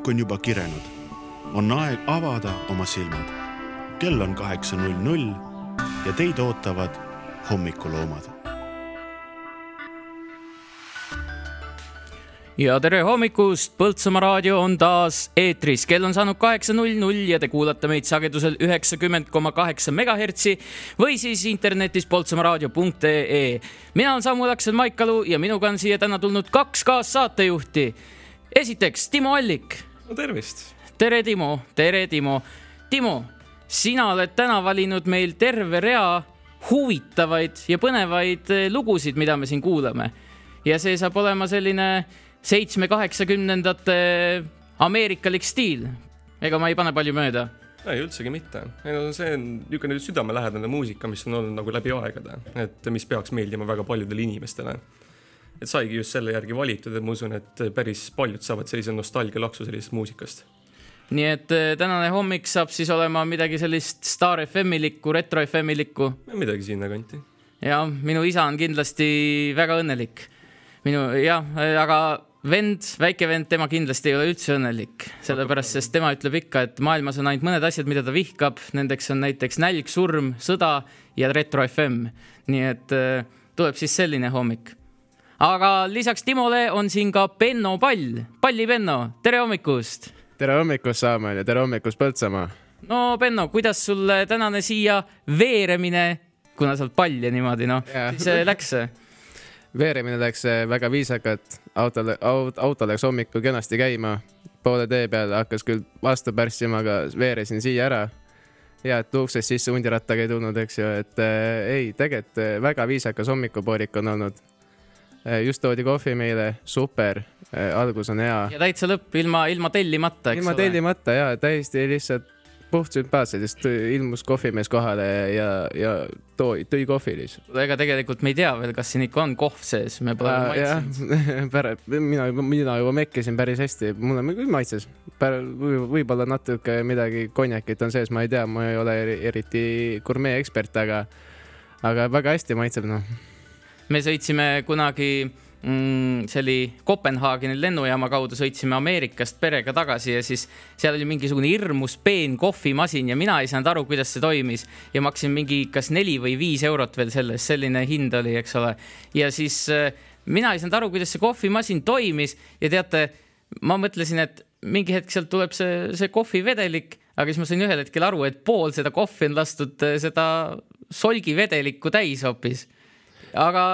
õhk on juba kirenud. on aeg avada oma silmad. kell on kaheksa null null ja teid ootavad hommikuloomad. ja tere hommikust, Põltsamaa raadio on taas eetris, kell on saanud kaheksa null null ja te kuulate meid sagedusel üheksakümmend koma kaheksa megahertsi või siis internetis poltsamaaraadio.ee. mina olen Samuel Aksel Maikalu ja minuga on siia täna tulnud kaks kaassaatejuhti. esiteks Timo Allik. No tervist. tere, Timo, tere, Timo. Timo, sina oled täna valinud meil terve rea huvitavaid ja põnevaid lugusid, mida me siin kuulame. ja see saab olema selline seitsme-kaheksakümnendate ameerikalik stiil. ega ma ei pane palju mööda? ei, üldsegi mitte. ei no see on niisugune südamelähedane muusika, mis on olnud nagu läbi aegade, et mis peaks meeldima väga paljudele inimestele. Et saigi just selle järgi valitud ja ma usun, et päris paljud saavad sellise nostalgialaksu sellisest muusikast nii et äh, tänane hommik saab siis olema midagi sellist Star FM-ilikku, Retro FM-ilikku. midagi sinnakanti. ja minu isa on kindlasti väga õnnelik. minu jah, aga vend, väike vend, tema kindlasti ei ole üldse õnnelik, sellepärast, sest tema ütleb ikka, et maailmas on ainult mõned asjad, mida ta vihkab, nendeks on näiteks nälg, surm, sõda ja Retro FM. nii et äh, tuleb siis selline hommik. Aga lisaks Timole on siin ka Benno Pall, Palli Benno, tere hommikust tere hommikust, Saamäel ja tere hommikust, Põltsamaa. no Benno, kuidas sul tänane siia veeremine, kuna sa oled pall ja niimoodi, noh, siis läks? veeremine läks äh, väga viisakalt, autole, auto läks hommikul kenasti käima, poole tee peal hakkas küll vastu pärssima, aga veeresin siia ära. ja et uksest sisse hundirattaga ei tulnud, eks ju, et äh, ei, tegelikult väga viisakas hommikupoolik on olnud just toodi kohvi meile, super, algus on hea. ja täitsa lõpp, ilma, ilma tellimata, eks ilma ole? tellimata ja täiesti lihtsalt puht sümpaatselt, just ilmus kohvimees kohale ja, ja tõi, tõi kohvi lihtsalt. ega tegelikult me ei tea veel, kas siin ikka on kohv sees, me pole veel maitsenud. pärast, mina, mina juba mekkisin päris hästi, mulle küll maitses. võib-olla natuke midagi konjakit on sees, ma ei tea, ma ei ole eriti gurmee ekspert, aga, aga väga hästi maitseb, noh. Me sõitsime kunagi mm, see oli Kopenhaageni lennujaama kaudu, sõitsime Ameerikast perega tagasi ja siis seal oli mingisugune hirmus peen kohvimasin ja mina ei saanud aru, kuidas see toimis. ja maksin mingi kas neli või viis eurot veel selle eest, selline hind oli, eks ole. ja siis äh, mina ei saanud aru, kuidas see kohvimasin toimis ja teate, ma mõtlesin, et mingi hetk sealt tuleb see, see kohvivedelik, aga siis ma sain ühel hetkel aru, et pool seda kohvi on lastud äh, seda solgivedelikku täis hoopis. Aga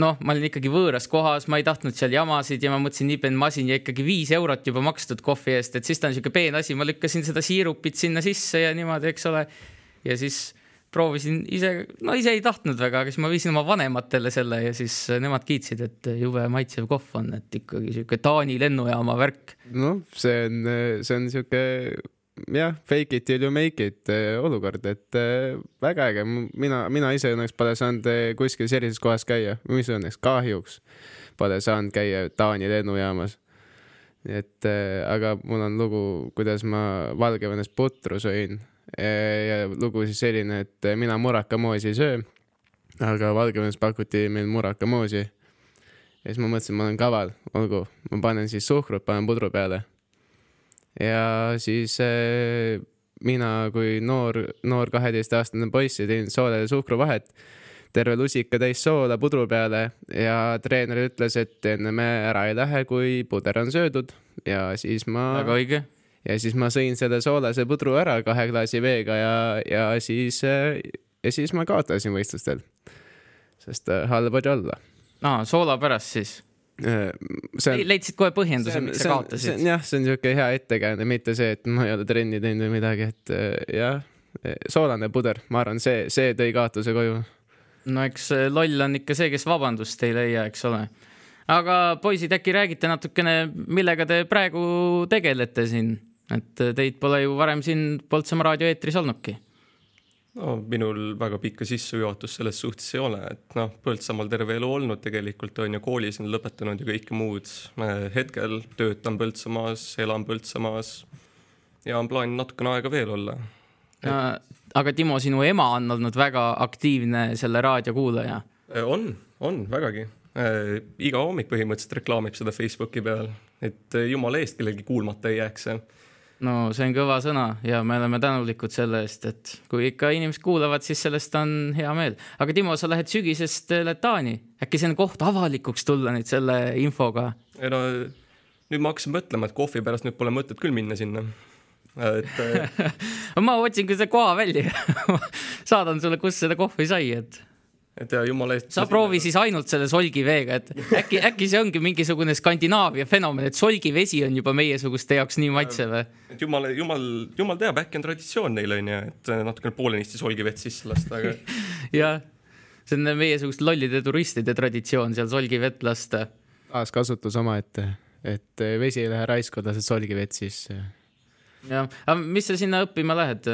noh, ma olin ikkagi võõras kohas, ma ei tahtnud seal jamasid ja ma mõtlesin, peen masin ja ikkagi viis eurot juba makstud kohvi eest, et siis ta on niisugune peen asi, ma lükkasin seda siirupit sinna sisse ja niimoodi, eks ole. ja siis proovisin ise, no ise ei tahtnud väga, aga siis ma viisin oma vanematele selle ja siis nemad kiitsid, et jube maitsev kohv on, et ikkagi sihuke Taani lennujaama värk. noh, see on, see on sihuke jah, fake it till you make it eh, olukord, et äh, väga äge, mina, mina ise õnneks pole saanud eh, kuskil sellises kohas käia, mis õnneks, kahjuks pole saanud käia Taani lennujaamas. et aga mul on lugu, kuidas ma Valgevenes putru sõin. Ja lugu siis selline, et mina murakamoosi ei söö, aga Valgevenes pakuti meil murakamoosi. ja siis ma mõtlesin, ma olen kaval, olgu, ma panen siis suhkrut, panen pudru peale ja siis äh, mina kui noor, noor kaheteistaastane poiss tegin soolele suhkruvahet, terve lusika täis soola pudru peale ja treener ütles, et enne me ära ei lähe, kui puder on söödud ja siis ma. väga õige. ja siis ma sõin selle soolase pudru ära kahe klaasi veega ja, ja siis, äh, ja siis ma kaotasin võistlustel. sest äh, halb oli olla. aa, soola pärast siis Äh, on, leidsid kohe põhjenduse, miks sa kaotasid? jah, see on niisugune hea ettekäänne, mitte see, et ma ei ole trenni teinud või midagi, et äh, jah, soolane puder, ma arvan, see, see tõi kaotuse koju. no eks äh, loll on ikka see, kes vabandust ei leia, eks ole. aga poisid, äkki räägite natukene, millega te praegu tegelete siin, et teid pole ju varem siin Põltsamaa raadio eetris olnudki no minul väga pikka sissejuhatust selles suhtes ei ole, et noh, Põltsamaal terve elu olnud tegelikult on ju, koolis on lõpetanud ja kõike muud. hetkel töötan Põltsamaas, elan Põltsamaas ja on plaan natukene aega veel olla et.... aga Timo, sinu ema on olnud väga aktiivne selle raadiokuulaja. on, on vägagi. iga hommik põhimõtteliselt reklaamib seda Facebooki peal et äh, jumala eest kellelgi kuulmata ei jääks see no see on kõva sõna ja me oleme tänulikud selle eest, et kui ikka inimesed kuulavad, siis sellest on hea meel. aga Timo, sa lähed sügisest Taani, äkki see on koht avalikuks tulla nüüd selle infoga? ei no nüüd ma hakkasin mõtlema, et kohvi pärast nüüd pole mõtet küll minna sinna. et ma otsin küll selle koha välja saadan sulle, kus seda kohvi sai, et et ja jumala eest. sa proovi siis ainult selle solgiveega, et äkki, äkki see ongi mingisugune Skandinaavia fenomen, et solgivesi on juba meiesuguste jaoks nii maitsev. et jumal, jumal, jumal teab, äkki on traditsioon neil onju, et natukene poolenisti solgivett sisse lasta, aga jah, see on meiesuguste lollide turistide traditsioon seal solgivett lasta. taaskasutus omaette, et vesi ei lähe raisku, lased solgivett sisse. jah, aga mis sa sinna õppima lähed?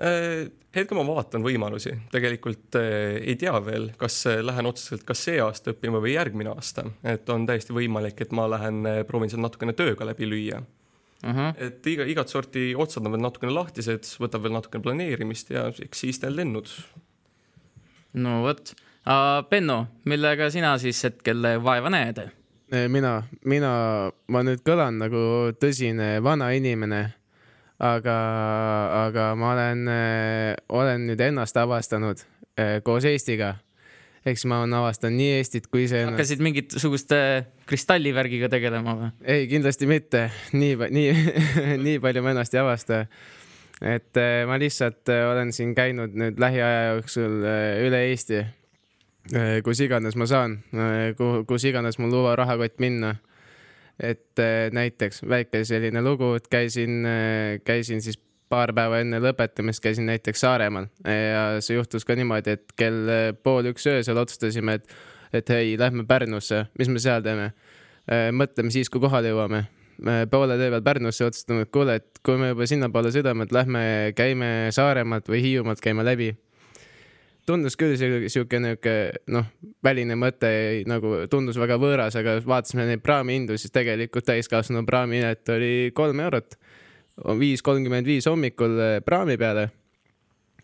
Äh, hetkel ma vaatan võimalusi, tegelikult äh, ei tea veel, kas äh, lähen otseselt kas see aasta õppima või järgmine aasta, et on täiesti võimalik, et ma lähen proovin seal natukene tööga läbi lüüa uh. -huh. et iga, igat sorti otsad on veel natukene lahtised, võtab veel natukene planeerimist ja eks siis teen lennud. no vot, Benno, millega sina siis hetkel vaeva näed? mina, mina, ma nüüd kõlan nagu tõsine vana inimene aga, aga ma olen, äh, olen nüüd ennast avastanud äh, koos Eestiga. eks ma olen avastanud nii Eestit kui see. hakkasid mingisuguste kristallivärgiga tegelema või? ei, kindlasti mitte, nii, nii nii palju ma ennast ei avasta. et ma lihtsalt olen siin käinud nüüd lähiaja jooksul üle Eesti, kus iganes ma saan, kus iganes mul luba rahakott minna et äh, näiteks väike selline lugu, et käisin, äh, käisin siis paar päeva enne lõpetamist käisin näiteks Saaremaal ja see juhtus ka niimoodi, et kell äh, pool üks öösel otsustasime, et, et hei, lähme Pärnusse, mis me seal teeme. mõtleme siis, kui kohale jõuame. poole tee peal Pärnusse otsustame, et kuule, et kui me juba sinnapoole sõidame, et lähme käime Saaremaalt või Hiiumaalt käime läbi tundus küll siuke niuke noh, väline mõte nagu tundus väga võõras, aga vaatasime neid praamihindu, siis tegelikult täiskasvanu praamipilet oli kolm eurot. viis kolmkümmend viis hommikul eh, praami peale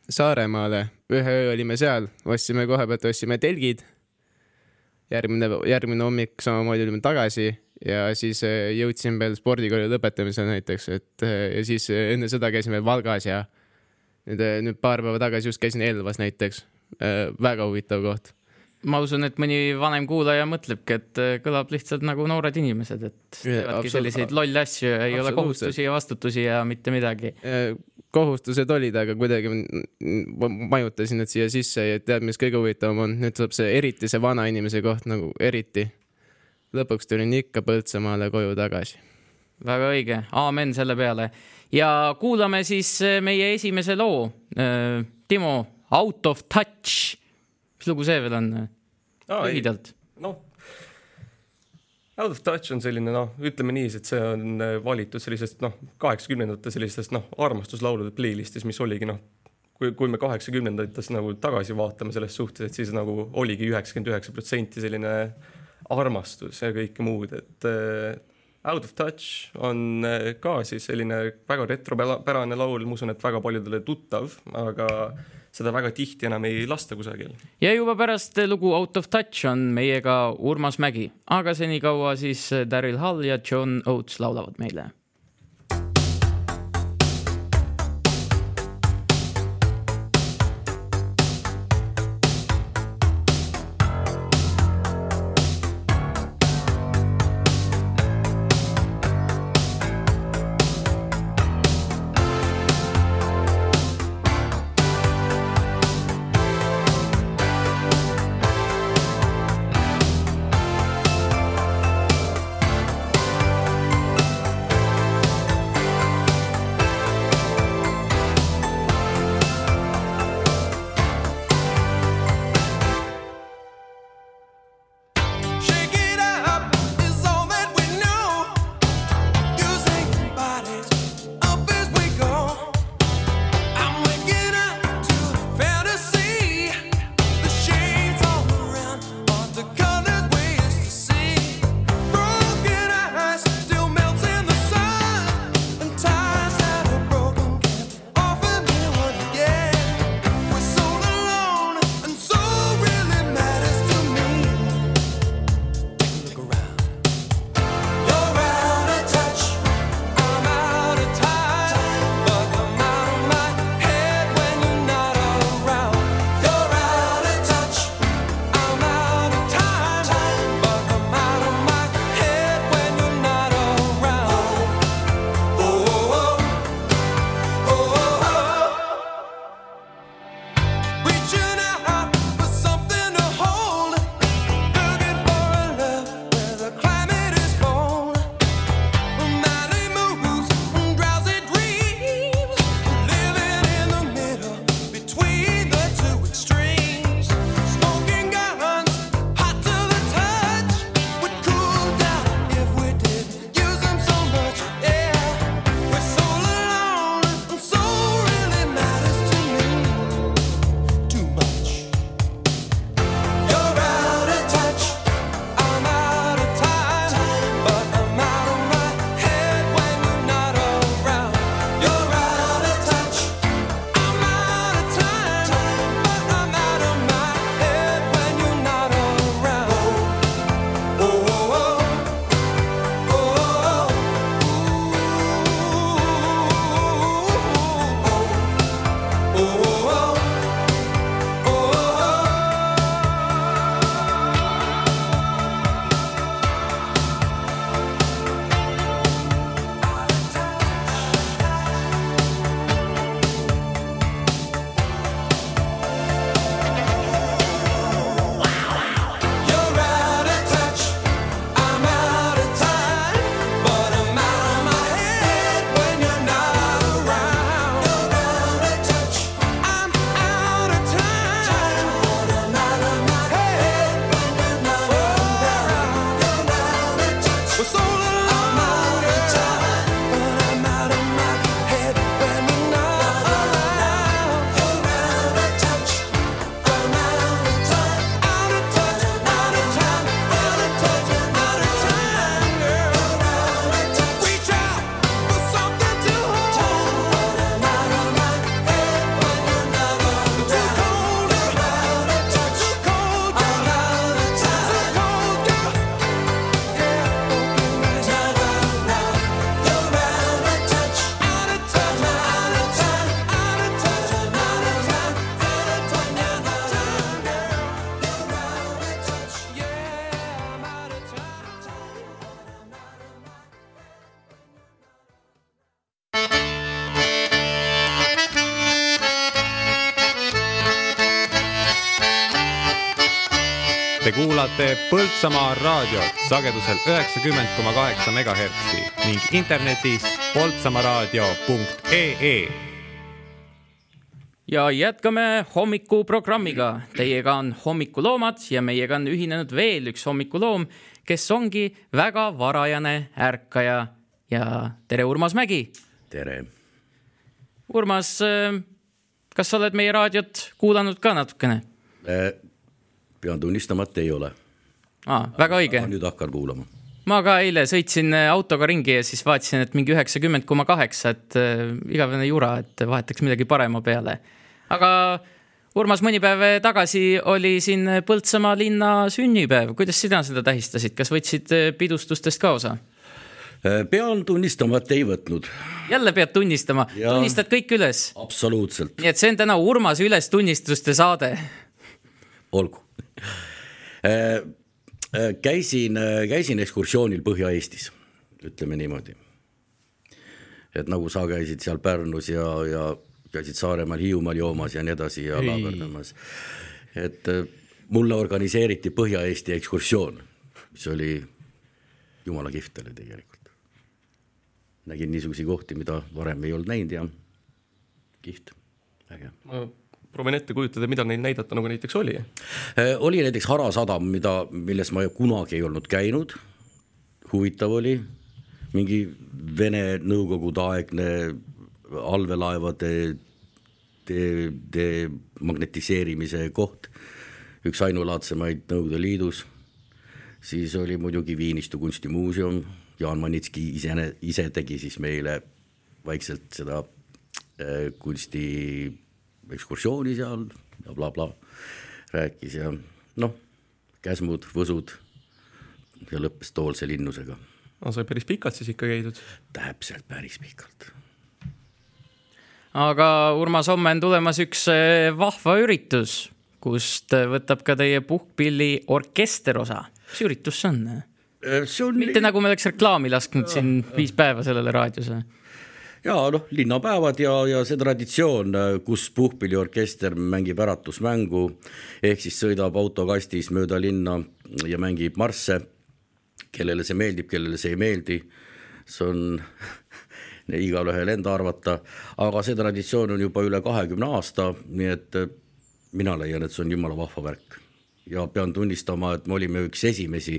Saaremaale, ühe öö olime seal, ostsime koha pealt, ostsime telgid. järgmine, järgmine hommik samamoodi olime tagasi ja siis eh, jõudsime veel spordikooli lõpetamisele näiteks, et eh, ja siis enne seda käisime Valgas ja nüüd, nüüd paar päeva tagasi just käisin Elvas näiteks väga huvitav koht ma usun, et mõni vanem kuulaja mõtlebki, et äh, kõlab lihtsalt nagu noored inimesed, et teevadki selliseid lolle asju ja ei ole kohustusi ja vastutusi ja mitte midagi. Äh, kohustused olid, aga kuidagi majutasin need siia sisse ja tead, mis kõige huvitavam on, nüüd tuleb see eriti see vana inimese koht nagu eriti. lõpuks tulin ikka Põltsamaale koju tagasi. väga õige, aamen selle peale ja kuulame siis meie esimese loo. Timo Out of touch. mis lugu see veel on? lühidalt. noh, Out of touch on selline noh, ütleme niiviisi, et see on äh, valitud sellisest noh, kaheksakümnendate sellistest noh, armastuslaulude playlist'is, mis oligi noh, kui, kui me kaheksakümnendates nagu tagasi vaatame selles suhtes, et siis nagu oligi üheksakümmend üheksa protsenti selline armastus ja kõike muud, et äh, Out of Touch on äh, ka siis selline väga retropärane laul, ma usun, et väga paljudele tuttav, aga seda väga tihti enam ei lasta kusagil. ja juba pärast lugu Out of Touch on meiega Urmas Mägi, aga senikaua siis Daryl Hall ja John Oates laulavad meile kuulate Põltsamaa raadiot sagedusel üheksakümmend koma kaheksa megahertsi ning internetis poltsamaaraadio.ee ja jätkame hommikuprogrammiga. Teiega on hommikuloomad ja meiega on ühinenud veel üks hommikuloom, kes ongi väga varajane ärkaja. ja tere, Urmas Mägi. tere. Urmas, kas sa oled meie raadiot kuulanud ka natukene? pean tunnistama, et ei ole. Aa, väga õige. nüüd hakkan kuulama. ma ka eile sõitsin autoga ringi ja siis vaatasin, et mingi üheksakümmend koma kaheksa, et äh, igavene jura, et vahetaks midagi parema peale. aga Urmas, mõni päev tagasi oli siin Põltsamaa linna sünnipäev, kuidas sina seda tähistasid, kas võtsid pidustustest ka osa? pean tunnistama, et ei võtnud. jälle pead tunnistama, tunnistad kõik üles? absoluutselt. nii et see on täna Urmase ülestunnistuste saade. olgu käisin, käisin ekskursioonil Põhja-Eestis, ütleme niimoodi. et nagu sa käisid seal Pärnus ja, ja käisid Saaremaal, Hiiumaal joomas ja nii edasi ja laaberdamas. et mulle organiseeriti Põhja-Eesti ekskursioon, mis oli jumala kihvt oli tegelikult. nägin niisuguseid kohti, mida varem ei olnud näinud ja kihvt, äge proovin ette kujutada, mida neil näidata nagu näiteks oli. oli näiteks Hara sadam, mida, milles ma kunagi ei olnud käinud. huvitav oli, mingi Vene nõukogude aegne allveelaevade de-, demagnetiseerimise koht, üks ainulaadsemaid Nõukogude Liidus. siis oli muidugi Viinistu kunstimuuseum, Jaan Manitski ise, ise tegi siis meile vaikselt seda äh, kunsti ekskursiooni seal ja blablabla bla, rääkis ja noh, käsmud, võsud ja lõppes Toolse linnusega. no sai päris pikalt siis ikka käidud? täpselt, päris pikalt. aga Urmas, homme on tulemas üks eh, vahva üritus, kust võtab ka teie puhkpilli orkester osa. mis üritus see on? see on mitte nagu me oleks reklaami lasknud siin viis päeva sellele raadiose ja noh, linnapäevad ja, ja see traditsioon, kus puhkpilliorkester mängib äratusmängu ehk siis sõidab autokastis mööda linna ja mängib marsse. kellele see meeldib, kellele see ei meeldi, see on igalühel enda arvata, aga see traditsioon on juba üle kahekümne aasta, nii et mina leian, et see on jumala vahva värk. Ja pean tunnistama, et me olime üks esimesi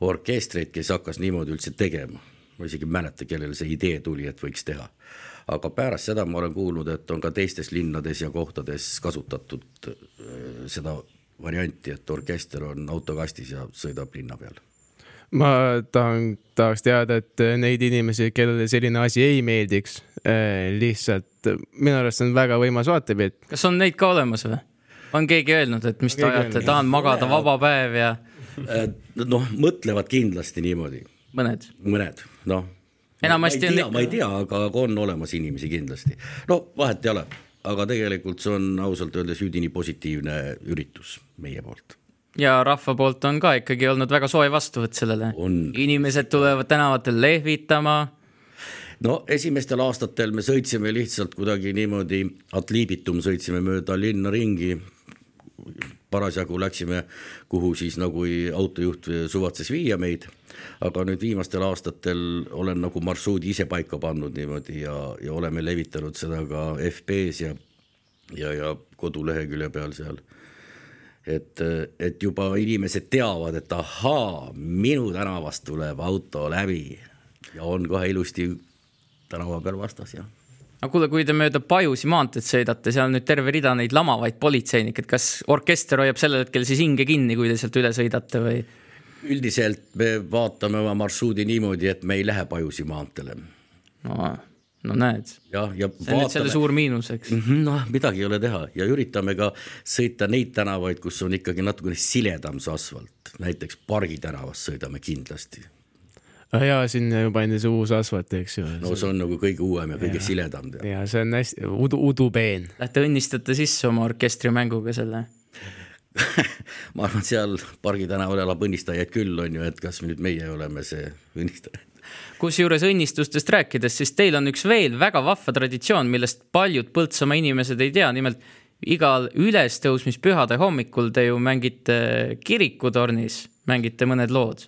orkestreid, kes hakkas niimoodi üldse tegema ma isegi ei mäleta, kellele see idee tuli, et võiks teha. aga pärast seda ma olen kuulnud, et on ka teistes linnades ja kohtades kasutatud seda varianti, et orkester on autokastis ja sõidab linna peal ma tahan, tahaks teada, et neid inimesi, kellele selline asi ei meeldiks, lihtsalt minu arust on väga võimas vaatepilt. kas on neid ka olemas või? on keegi öelnud, et mis te ajate, tahan magada vaba päev ja? noh, mõtlevad kindlasti niimoodi mõned? mõned, noh. enamasti on. ma ei tea, aga on olemas inimesi kindlasti. no vahet ei ole, aga tegelikult see on ausalt öeldes üdini positiivne üritus meie poolt ja rahva poolt on ka ikkagi olnud väga soe vastuvõtt sellele. inimesed tulevad tänavatel lehvitama. no esimestel aastatel me sõitsime lihtsalt kuidagi niimoodi ad libitum, sõitsime mööda linna ringi. parasjagu läksime, kuhu siis nagu autojuht suvatses viia meid aga nüüd viimastel aastatel olen nagu marsruudi ise paika pannud niimoodi ja, ja oleme levitanud seda ka FB-s ja, ja, ja kodulehekülje peal seal. et, et juba inimesed teavad, et ahaa, minu tänavast tuleb auto läbi ja on kohe ilusti tänava peal vastas ja aga kuule, kui te mööda Pajusi maanteed sõidate, seal on nüüd terve rida neid lamavaid politseinikke, et kas orkester hoiab sellel hetkel siis hinge kinni, kui te sealt üle sõidate või? Üldiselt me vaatame oma marsruudi niimoodi, et me ei lähe Pajusi maanteele. no, no näed. jah, ja, ja. see on nüüd selle suur miinus, eks. Mhm, noh, midagi ei ole teha ja üritame ka sõita neid tänavaid, kus on ikkagi natukene siledam see asfalt, näiteks Pargi tänavas sõidame kindlasti ah jaa, siin juba enne see uus asfalt, eks ju. no see on nagu kõige uuem ja kõige ja. siledam. ja see on hästi udu, udupeen. Lähte õnnistate sisse oma orkestrimänguga selle ma arvan, seal Pargi tänaval elab õnnistajaid küll, on ju, et kas nüüd meie oleme see õnnistaja. kusjuures õnnistustest rääkides, siis teil on üks veel väga vahva traditsioon, millest paljud Põltsamaa inimesed ei tea, nimelt igal ülestõusmispühade hommikul te ju mängite kirikutornis, mängite mõned lood,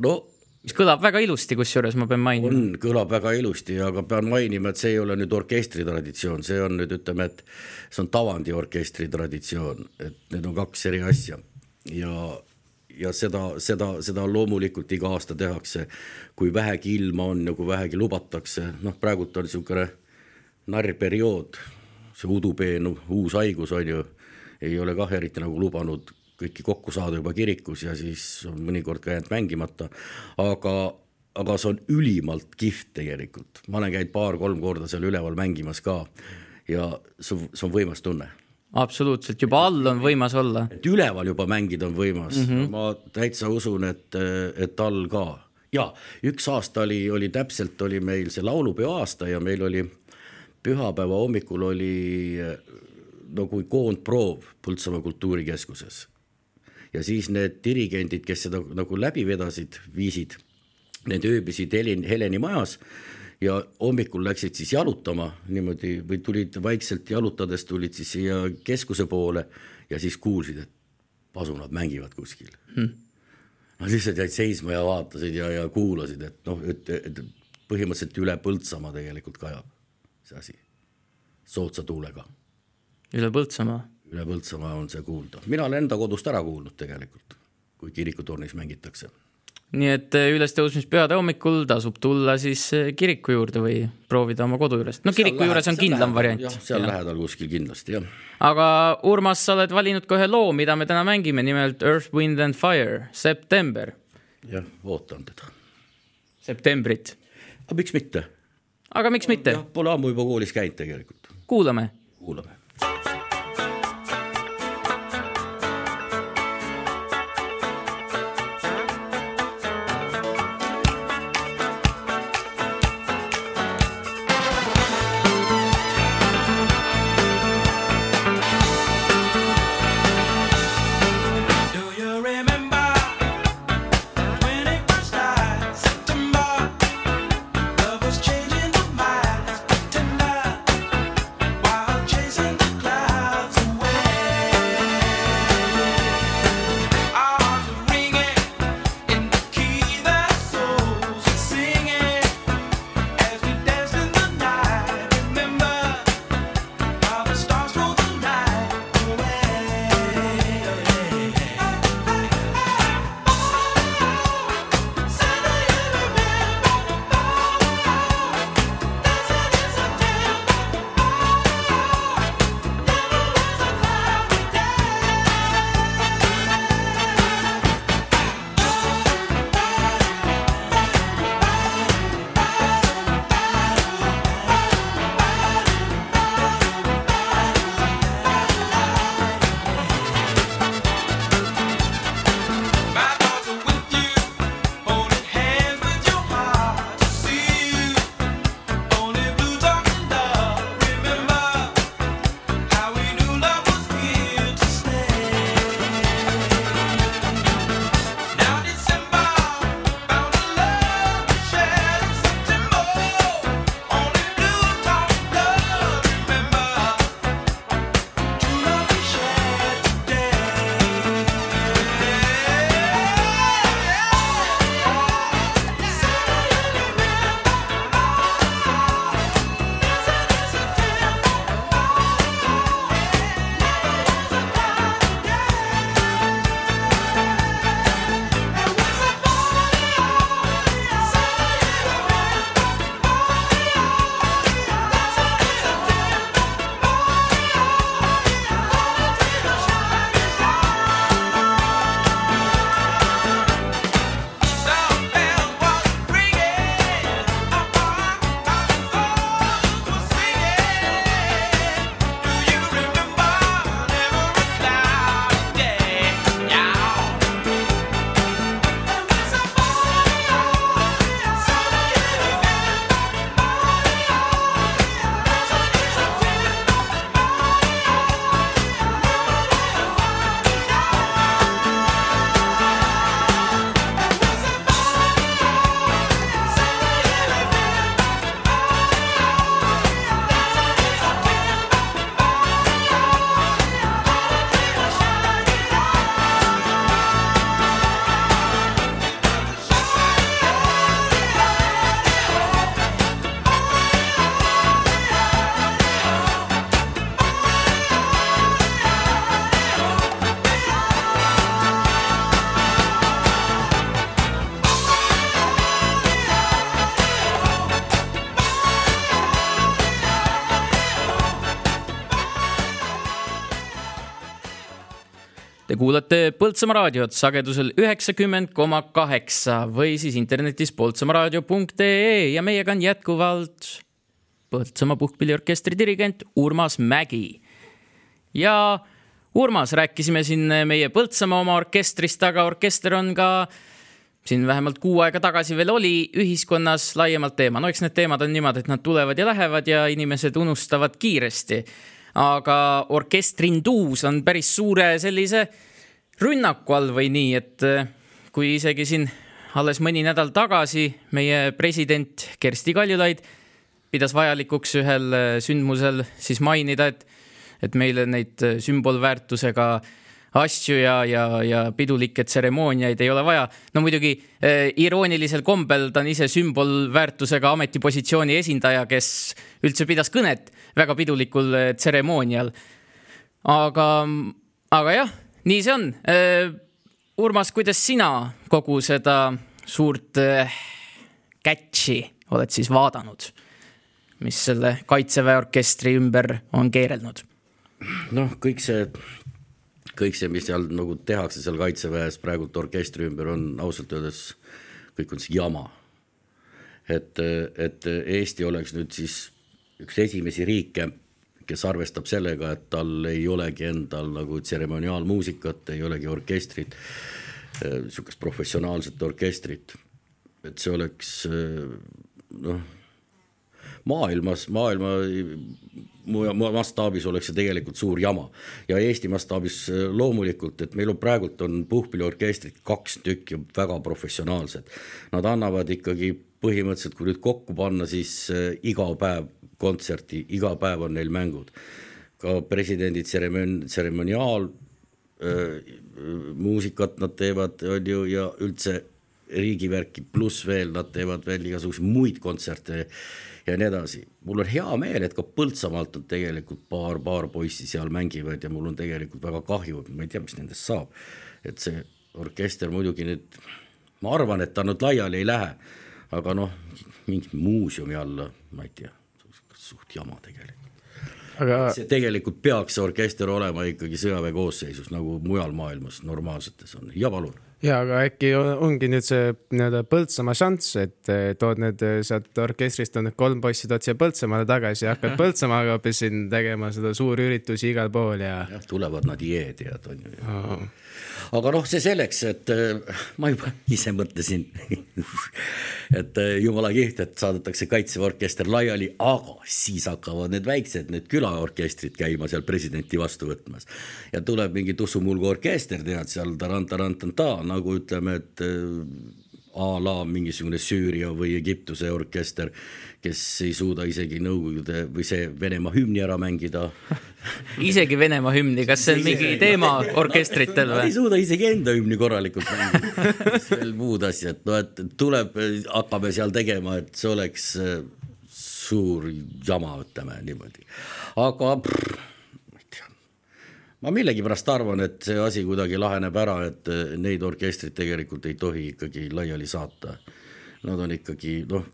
no mis kõlab väga ilusti, kusjuures ma pean mainima. on, kõlab väga ilusti, aga pean mainima, et see ei ole nüüd orkestri traditsioon, see on nüüd ütleme, et see on Tavandi orkestri traditsioon, et need on kaks eri asja. Ja, ja seda, seda, seda loomulikult iga aasta tehakse, kui vähegi ilma on ja kui vähegi lubatakse, noh, praegult on niisugune narrperiood, see udupeen, uus haigus on ju, ei ole kah eriti nagu lubanud kõiki kokku saada juba kirikus ja siis on mõnikord ka jäänud mängimata, aga aga see on ülimalt kihvt tegelikult, ma olen käinud paar-kolm korda seal üleval mängimas ka ja see on, see on võimas tunne absoluutselt, juba all on võimas olla. et üleval juba mängida on võimas mm. -hmm. ma täitsa usun, et, et all ka. ja üks aasta oli, oli täpselt oli meil see laulupeo aasta ja meil oli pühapäeva hommikul oli nagu koondproov Põltsamaa kultuurikeskuses. Ja siis need dirigendid, kes seda nagu läbi vedasid, viisid, need ööbisid Helen, Heleni majas ja hommikul läksid siis jalutama niimoodi või tulid vaikselt jalutades tulid siis siia keskuse poole ja siis kuulsid, et pasunad mängivad kuskil hmm.. Nad lihtsalt jäid seisma ja vaatasid ja, ja kuulasid, et noh, et, et põhimõtteliselt üle Põltsamaa tegelikult kajab see asi soodsa tuulega üle Põltsamaa. Üle Põltsamaa on see kuulda, mina olen enda kodust ära kuulnud tegelikult, kui kirikutornis mängitakse. nii et eh, ülestõusmispühade hommikul tasub tulla siis eh, kiriku juurde või proovida oma kodu juurest. no kiriku juures on kindlam variant jah, seal ja. lähedal kuskil kindlasti jah. aga Urmas, sa oled valinud ka ühe loo, mida me täna mängime, nimelt Earth, Wind and Fire, September, jah, ootan teda. septembrit. aga miks mitte? aga miks mitte pole ammu juba koolis käinud tegelikult, kuulame kuulame. Põltsamaa raadiot sagedusel üheksakümmend koma kaheksa või siis internetis poltsamaaraadio.ee ja meiega on jätkuvalt Põltsamaa puhkpilliorkestri dirigent Urmas Mägi. ja Urmas, rääkisime siin meie Põltsamaa oma orkestrist, aga orkester on ka siin vähemalt kuu aega tagasi veel oli ühiskonnas laiemalt teema. no eks need teemad on niimoodi, et nad tulevad ja lähevad ja inimesed unustavad kiiresti. aga orkestrinduus on päris suure sellise rünnaku all või nii, et eh, kui isegi siin alles mõni nädal tagasi meie president Kersti Kaljulaid pidas vajalikuks ühel eh, sündmusel siis mainida, et, et meile neid eh, sümbolväärtusega asju ja, ja, ja pidulikke tseremooniaid ei ole vaja. no muidugi eh, iroonilisel kombel ta on ise sümbolväärtusega ametipositsiooni esindaja, kes üldse pidas kõnet väga pidulikul tseremoonial. aga, aga jah, nii see on. Urmas, kuidas sina kogu seda suurt catch'i oled siis vaadanud, mis selle Kaitseväe orkestri ümber on keerelnud? noh, kõik see, kõik see, mis seal nagu tehakse seal kaitseväes praegult orkestri ümber on ausalt öeldes, kõik on see jama. et, et Eesti oleks nüüd siis üks esimesi riike, kes arvestab sellega, et tal ei olegi endal nagu tseremoniaalmuusikat, ei olegi orkestrit, niisugust professionaalset orkestrit. et see oleks noh, maailmas, maailma mastaabis oleks see tegelikult suur jama ja Eesti mastaabis äh, loomulikult, et meil on praegult on puhkpilliorkestrid kaks tükki väga professionaalsed. Nad annavad ikkagi põhimõtteliselt, kui nüüd kokku panna, siis iga päev kontserti, iga päev on neil mängud. ka presidendi tseremon-, tseremoniaal äh, muusikat nad teevad, on ju, ja üldse riigivärki, pluss veel nad teevad veel igasuguseid muid kontserte ja nii edasi. mul on hea meel, et ka Põltsamaalt on tegelikult paar, paar poissi seal mängivad ja mul on tegelikult väga kahju, ma ei tea, mis nendest saab. et see orkester muidugi nüüd, ma arvan, et ta nüüd laiali ei lähe, aga noh, mingi muuseumi alla, ma ei tea, suht jama tegelikult. Aga see tegelikult peaks see orkester olema ikkagi sõjaväe koosseisus nagu mujal maailmas normaalsetes on. Ja palun. Ja, aga äkki on- ongi nüüd see nii-öelda Põltsamaa šanss, et eh, tood need eh, sealt orkestrist on need kolm poissi, tood siia Põltsamaale tagasi ja hakkad Põltsamaaga hoopis siin tegema seda suurüritusi igal pool ja. jah, tulevad nad jeedijad on ju aga noh, see selleks, et äh, ma juba ise mõtlesin, et äh, jumala kihvt, et saadetakse kaitseväe orkester laiali, aga siis hakkavad need väiksed, need külaorkestrid käima seal presidenti vastu võtmas. ja tuleb mingi tussumulgu orkester, tead seal tarantarantanta nagu ütleme, et äh, a la mingisugune Süüria või Egiptuse orkester, kes ei suuda isegi Nõukogude või see Venemaa hümni ära mängida isegi Venemaa hümni, kas see on mingi teema orkestritel Nad ei või? suuda isegi enda hümni korralikult mängida, mis veel muud asjad, no et tuleb, hakkame seal tegema, et see oleks äh, suur jama, ütleme niimoodi. aga prr, ma millegipärast arvan, et see asi kuidagi laheneb ära, et äh, neid orkestrid tegelikult ei tohi ikkagi laiali saata. Nad on ikkagi noh,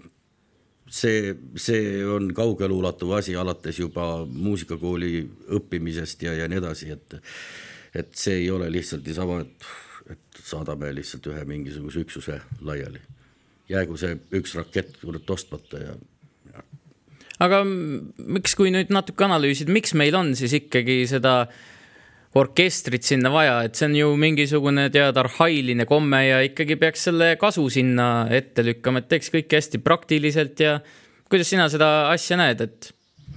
see, see on kaugeleulatub asi alates juba muusikakooli õppimisest ja, ja nii edasi, et et see ei ole lihtsalt niisama, et, et saadame lihtsalt ühe mingisuguse üksuse laiali. jäägu see üks rakett kurat ostmata ja aga m- miks, kui nüüd natuke analüüsida, miks meil on siis ikkagi seda orkestrit sinna vaja, et see on ju mingisugune tead arhailine komme ja ikkagi peaks selle kasu sinna ette lükkama, et teeks kõike hästi praktiliselt ja kuidas sina seda asja näed, et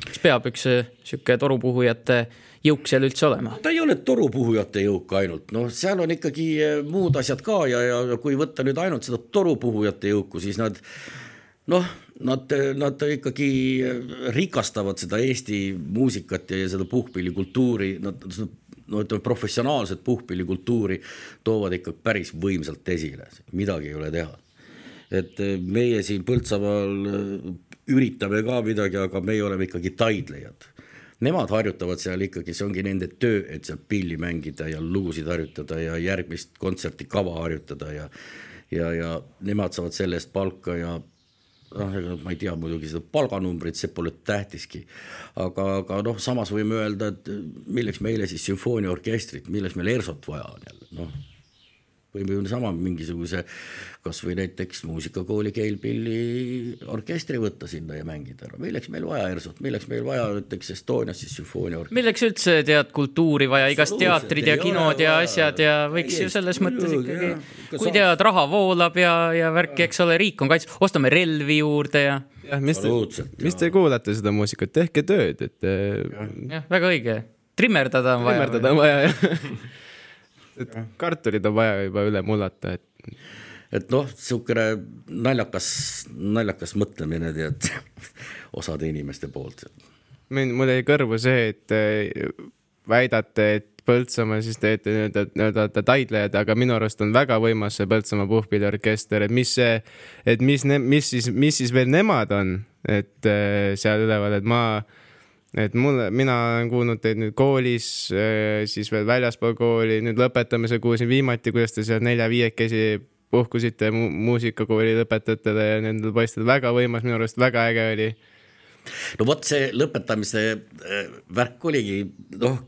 mis peab üks sihuke torupuhujate jõuk seal üldse olema? ta ei ole torupuhujate jõuk ainult, noh, seal on ikkagi eh, muud asjad ka ja, ja kui võtta nüüd ainult seda torupuhujate jõuku, siis nad noh, nad, nad ikkagi rikastavad seda Eesti muusikat ja, ja seda puhkpillikultuuri, nad seda no ütleme, professionaalset puhkpillikultuuri toovad ikka päris võimsalt esile, midagi ei ole teha. et eh, meie siin Põltsamaal eh, üritame ka midagi, aga meie oleme ikkagi taidlejad Nemad harjutavad seal ikkagi, see ongi nende töö, et seal pilli mängida ja lugusid harjutada ja järgmist kontserti kava harjutada ja ja, ja nemad saavad selle eest palka ja noh, ega ma ei tea muidugi seda palganumbrit, see pole tähtiski. aga, aga noh, samas võime öelda, et milleks meile siis sümfooniaorkestrit, milleks meil ERSO-t vaja on jälle, noh võime ju sama mingisuguse kasvõi näiteks muusikakooli Keilpilli orkestri võtta sinna ja mängida ära, milleks meil vaja ERSO-t, milleks meil vaja näiteks Estonias siis sümfooniaorkestrit. milleks üldse tead kultuuri vaja, igast Absoluutselt, teatrid ja kinod ja asjad ja võiks ju selles mõttes ikkagi kui tead, raha voolab ja, ja värki, eks ole, riik on kaitstud, ostame relvi juurde ja jah, mis te mis te kuulate seda muusikat, tehke tööd, et äh, jah, väga õige. trimmerdada on vaja. trimmerdada on vaja jah. et kartulid on vaja juba üle mullata, et et noh, niisugune naljakas, naljakas mõtlemine tead osade inimeste poolt. mind, mul jäi kõrvu see, et äh, väidate, et Põltsamaa siis teete nii-öelda, nii-öelda taidlejad, aga minu arust on väga võimas see Põltsamaa puhkpilliorkester, et mis see, et mis, mis siis, mis siis veel nemad on, et äh, seal üleval, et ma, et mulle, mina olen kuulnud teid nüüd koolis, siis veel väljaspool kooli, nüüd lõpetamisel kuulsin viimati, kuidas te seal nelja-viiekesi puhkusite mu muusikakooli lõpetajatele ja nendel poistel, väga võimas, minu arust väga äge oli. No vot see lõpetamise äh, värk oligi noh,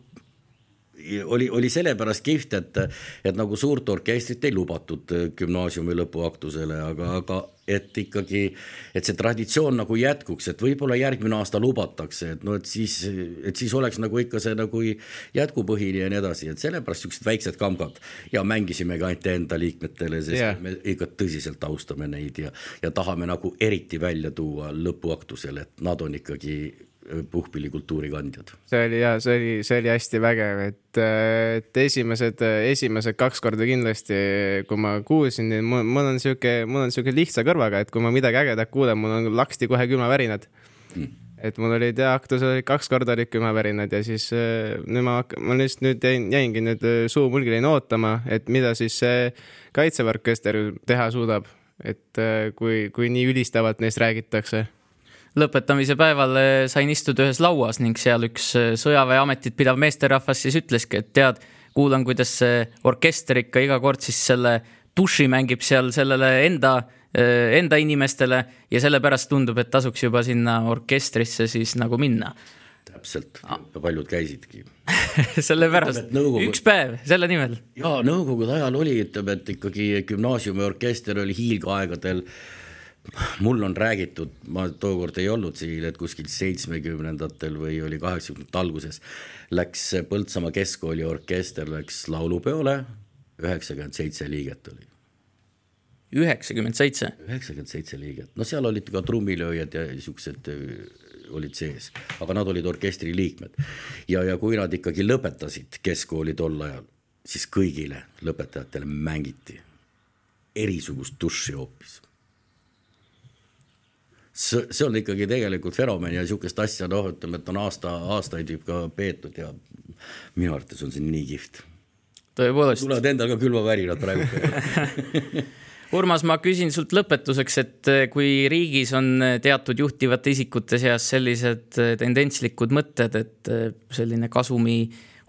oli, oli sellepärast kihvt, et, et nagu suurt orkestrit ei lubatud äh, gümnaasiumi lõpuaktusele, aga, aga et ikkagi, et see traditsioon nagu jätkuks, et võib-olla järgmine aasta lubatakse, et no et siis, et siis oleks nagu ikka see nagu jätkupõhine ja nii edasi, et sellepärast siuksed väiksed kambkad ja mängisimegi ainult enda liikmetele, sest yeah. me ikka tõsiselt austame neid ja, ja tahame nagu eriti välja tuua lõpuaktusel, et nad on ikkagi puhkpillikultuuri kandjad. see oli ja see oli, see oli hästi vägev, et, et esimesed, esimesed kaks korda kindlasti, kui ma kuulsin, mul, on sihuke, mul on sihuke lihtsa kõrvaga, et kui ma midagi ägedat kuulen, mul on laksti kohe külmavärinad mm.. et mul olid jah, aktusel olid kaks korda olid külmavärinad ja siis äh, nüüd ma, ma lihtsalt nüüd jäin, jäingi nüüd äh, suu mulgilini ootama, et mida siis see kaitseväe orkester teha suudab, et äh, kui, kui nii ülistavalt neist räägitakse lõpetamise päeval eh, sain istuda ühes lauas ning seal üks eh, sõjaväeametit pidav meesterahvas siis ütleski, et tead, kuulan, kuidas see orkester ikka iga kord siis selle duši mängib seal sellele enda, enda inimestele ja sellepärast tundub, et tasuks juba sinna orkestrisse siis nagu minna. täpselt, paljud käisidki sellepärast nõukogu- üks päev selle nimel. ja nõukogude ajal oli, ütleme, et ikkagi gümnaasiumiorkester oli hiilgeaegadel. Mul on räägitud, ma tookord ei olnud siin, et kuskil seitsmekümnendatel või oli kaheksakümnendate alguses läks Põltsamaa keskkooli orkester läks laulupeole, üheksakümmend seitse liiget oli, üheksakümmend seitse. üheksakümmend seitse liiget, no seal olid ka trummilööjad ja siuksed öö, olid sees, aga nad olid orkestri liikmed ja, ja kui nad ikkagi lõpetasid keskkooli tol ajal, siis kõigile lõpetajatele mängiti erisugust duši hoopis. see, see on ikkagi tegelikult fenomen ja niisugust asja, noh, ütleme, et on aasta, aastaid juba peetud ja minu arvates on see nii kihvt. tõepoolest. tulevad endal ka külmavärinad praegu. Urmas, ma küsin sult lõpetuseks, et eh, kui riigis on eh, teatud juhtivate isikute seas sellised eh, tendentslikud mõtted, et selline kasumi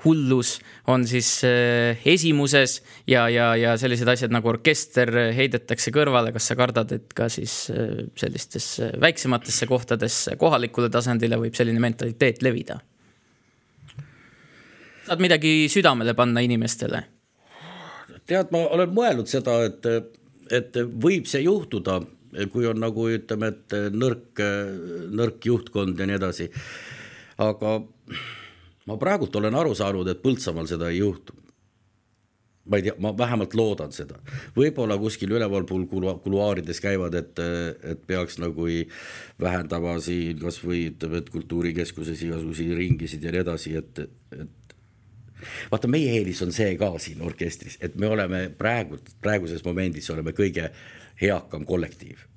hullus on siis eh, esimuses ja, ja, ja sellised asjad nagu orkester heidetakse kõrvale, kas sa kardad, et ka siis eh, sellistesse väiksematesse kohtadesse, kohalikule tasandile võib selline mentaliteet levida? saad midagi südamele panna inimestele? tead, ma olen mõelnud seda, et, et võib see juhtuda, kui on nagu ütleme, et nõrk, nõrk juhtkond ja nii edasi. aga ma praegult olen aru saanud, et Põltsamaal seda ei juhtu. ma ei tea, ma vähemalt loodan seda, võib-olla kuskil ülevalpool kulu- kuluaarides käivad, et, et peaks nagu vähendama siin kasvõi ütleme, et kultuurikeskuses igasuguseid ringisid ja nii edasi, et, et vaata, meie eelis on see ka siin orkestris, et me oleme praegu, praeguses momendis oleme kõige eakam kollektiiv.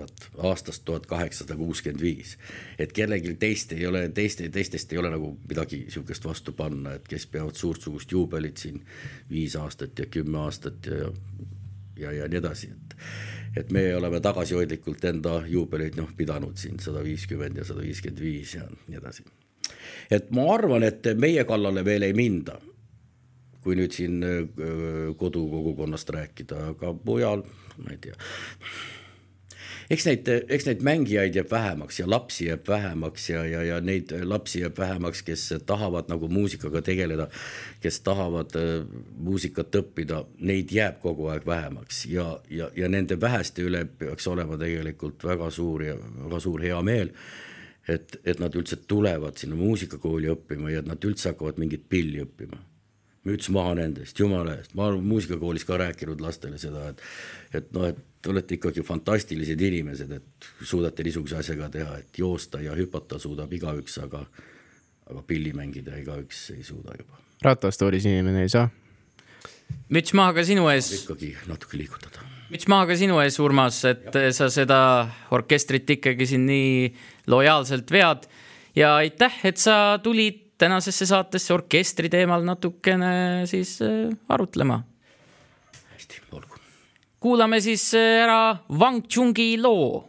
Vot aastast tuhat kaheksasada kuuskümmend viis, et kellelgi teist ei ole, teiste, teistest ei ole nagu midagi sihukest vastu panna, et kes peavad suurtsugust juubelit siin viis aastat ja kümme aastat ja, ja, ja nii edasi, et et me oleme tagasihoidlikult enda juubeleid noh pidanud siin sada viiskümmend ja sada viiskümmend viis ja nii edasi et ma arvan, et meie kallale veel ei minda, kui nüüd siin öö, kodukogukonnast rääkida, aga mujal ma ei tea. Eks neid, eks neid mängijaid jääb vähemaks ja lapsi jääb vähemaks ja, ja, ja neid lapsi jääb vähemaks, kes tahavad nagu muusikaga tegeleda, kes tahavad äh, muusikat õppida, neid jääb kogu aeg vähemaks ja, ja, ja nende väheste üle peaks olema tegelikult väga suur ja väga suur heameel et, et nad üldse tulevad sinna muusikakooli õppima ja et nad üldse hakkavad mingit pilli õppima müts maha nendest, jumala eest, ma olen muusikakoolis ka rääkinud lastele seda, et et noh, et te olete ikkagi fantastilised inimesed, et suudate niisuguse asjaga teha, et joosta ja hüpata suudab igaüks, aga aga pilli mängida igaüks ei suuda juba, ratastoolis inimene ei saa. müts maha ka sinu ees, ikkagi natuke liigutada. müts maha ka sinu ees, Urmas, et sa seda orkestrit ikkagi siin nii lojaalselt vead. Ja aitäh, et sa tulid tänasesse saatesse orkestri teemal natukene siis äh, arutlema. hästi, olgu. kuulame siis äh, ära Wang Chungi loo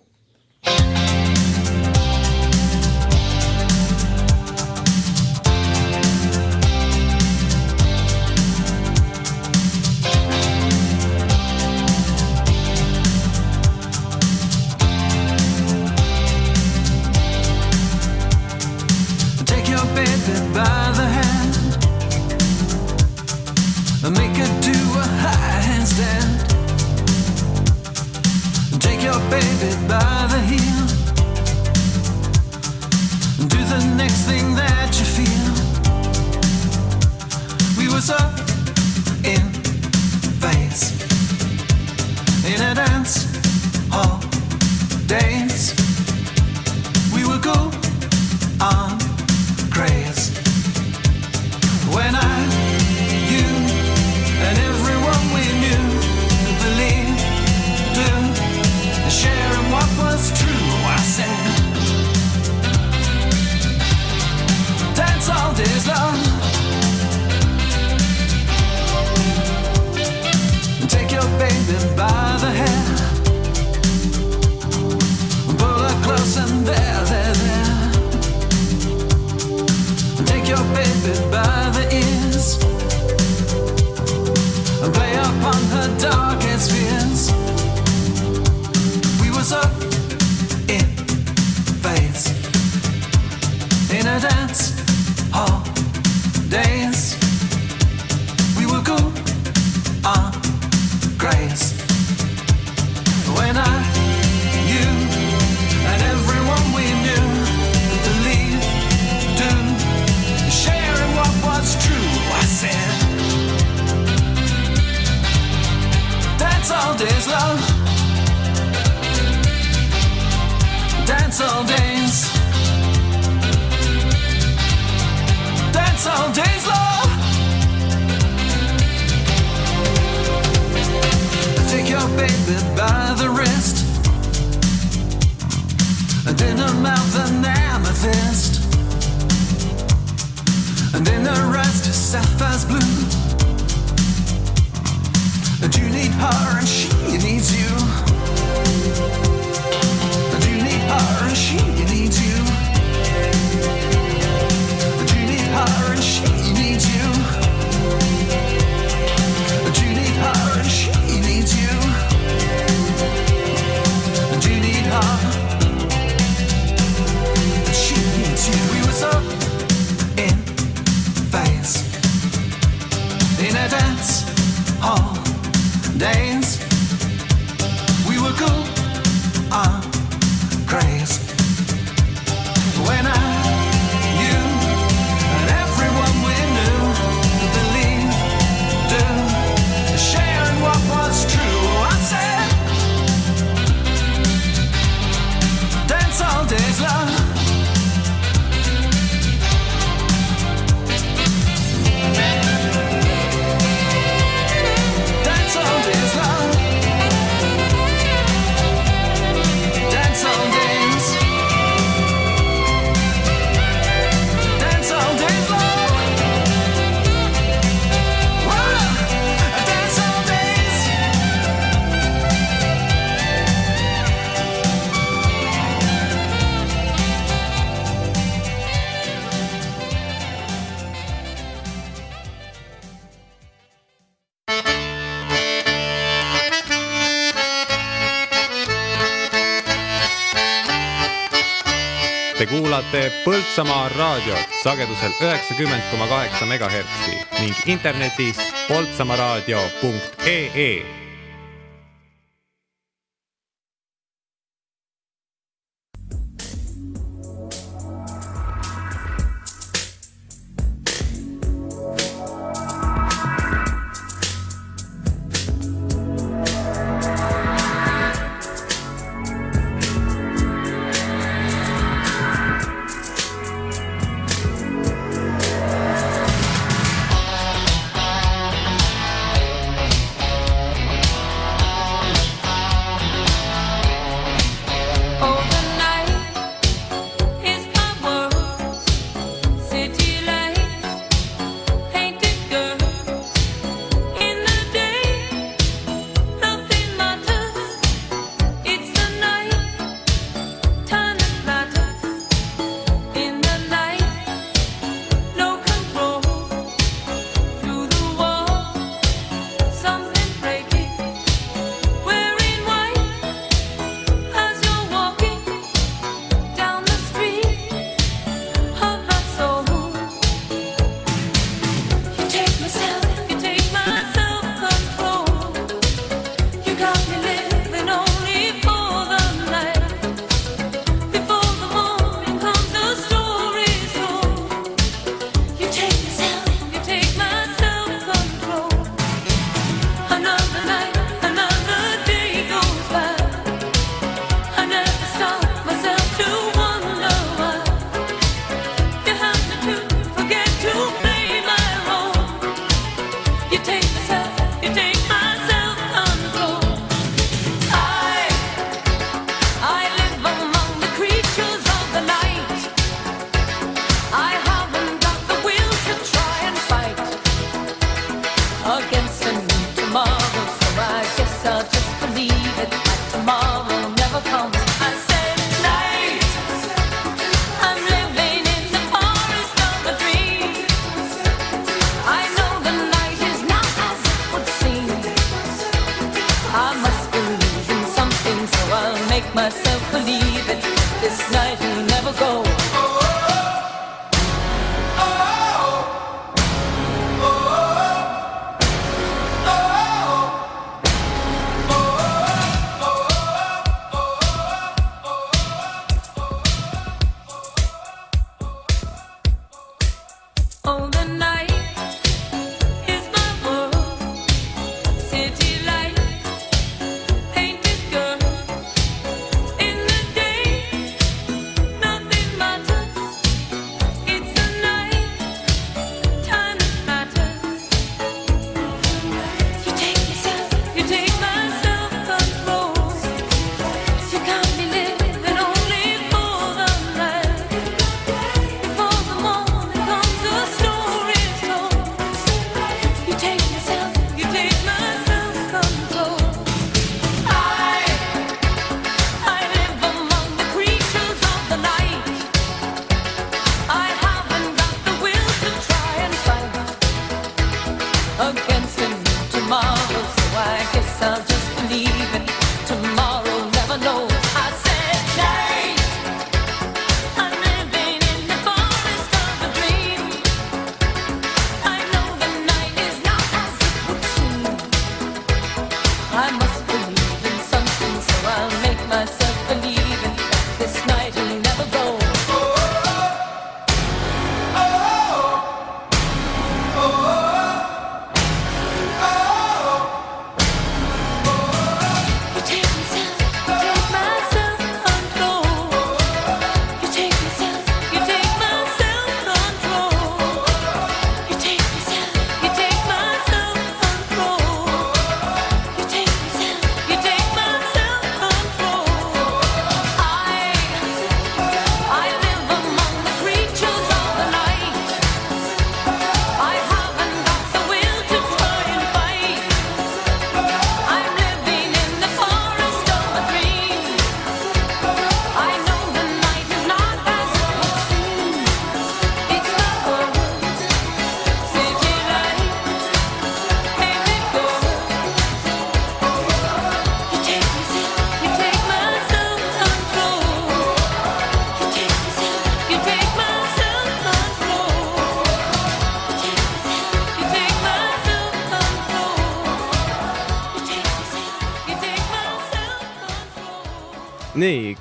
kuulate Põltsamaa raadiot sagedusel üheksakümmend koma kaheksa megahertsi ning internetis poltsamaaraadio.ee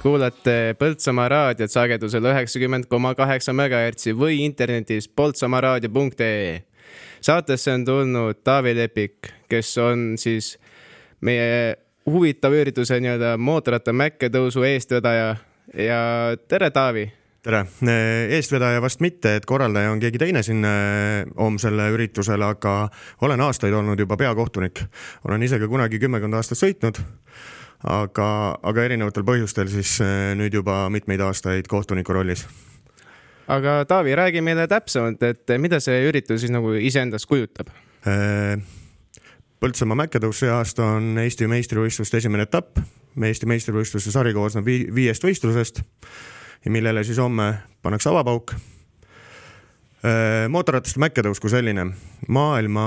kuulate Põltsamaa raadiot sagedusel üheksakümmend koma kaheksa megahertsi või internetis poltsamaaraadio.ee. saatesse on tulnud Taavi Lepik, kes on siis meie huvitava ürituse nii-öelda mootorratta mäkketõusu eestvedaja ja tere, Taavi. tere, eestvedaja vast mitte, et korraldaja on keegi teine siin eh, homsel üritusel, aga olen aastaid olnud juba peakohtunik. olen ise ka kunagi kümmekond aastat sõitnud, aga, aga erinevatel põhjustel siis eh, nüüd juba mitmeid aastaid kohtuniku rollis. aga Taavi, räägi meile täpsemalt, et mida see üritus siis nagu iseendast kujutab? Eh, Põltsamaa mäkketõus see aasta on Eesti meistrivõistluste esimene etapp. Eesti meistrivõistluste sari koosneb vii- viiest võistlusest ja millele siis homme pannakse avapauk. Mootorrataste mäkketõus kui selline, maailma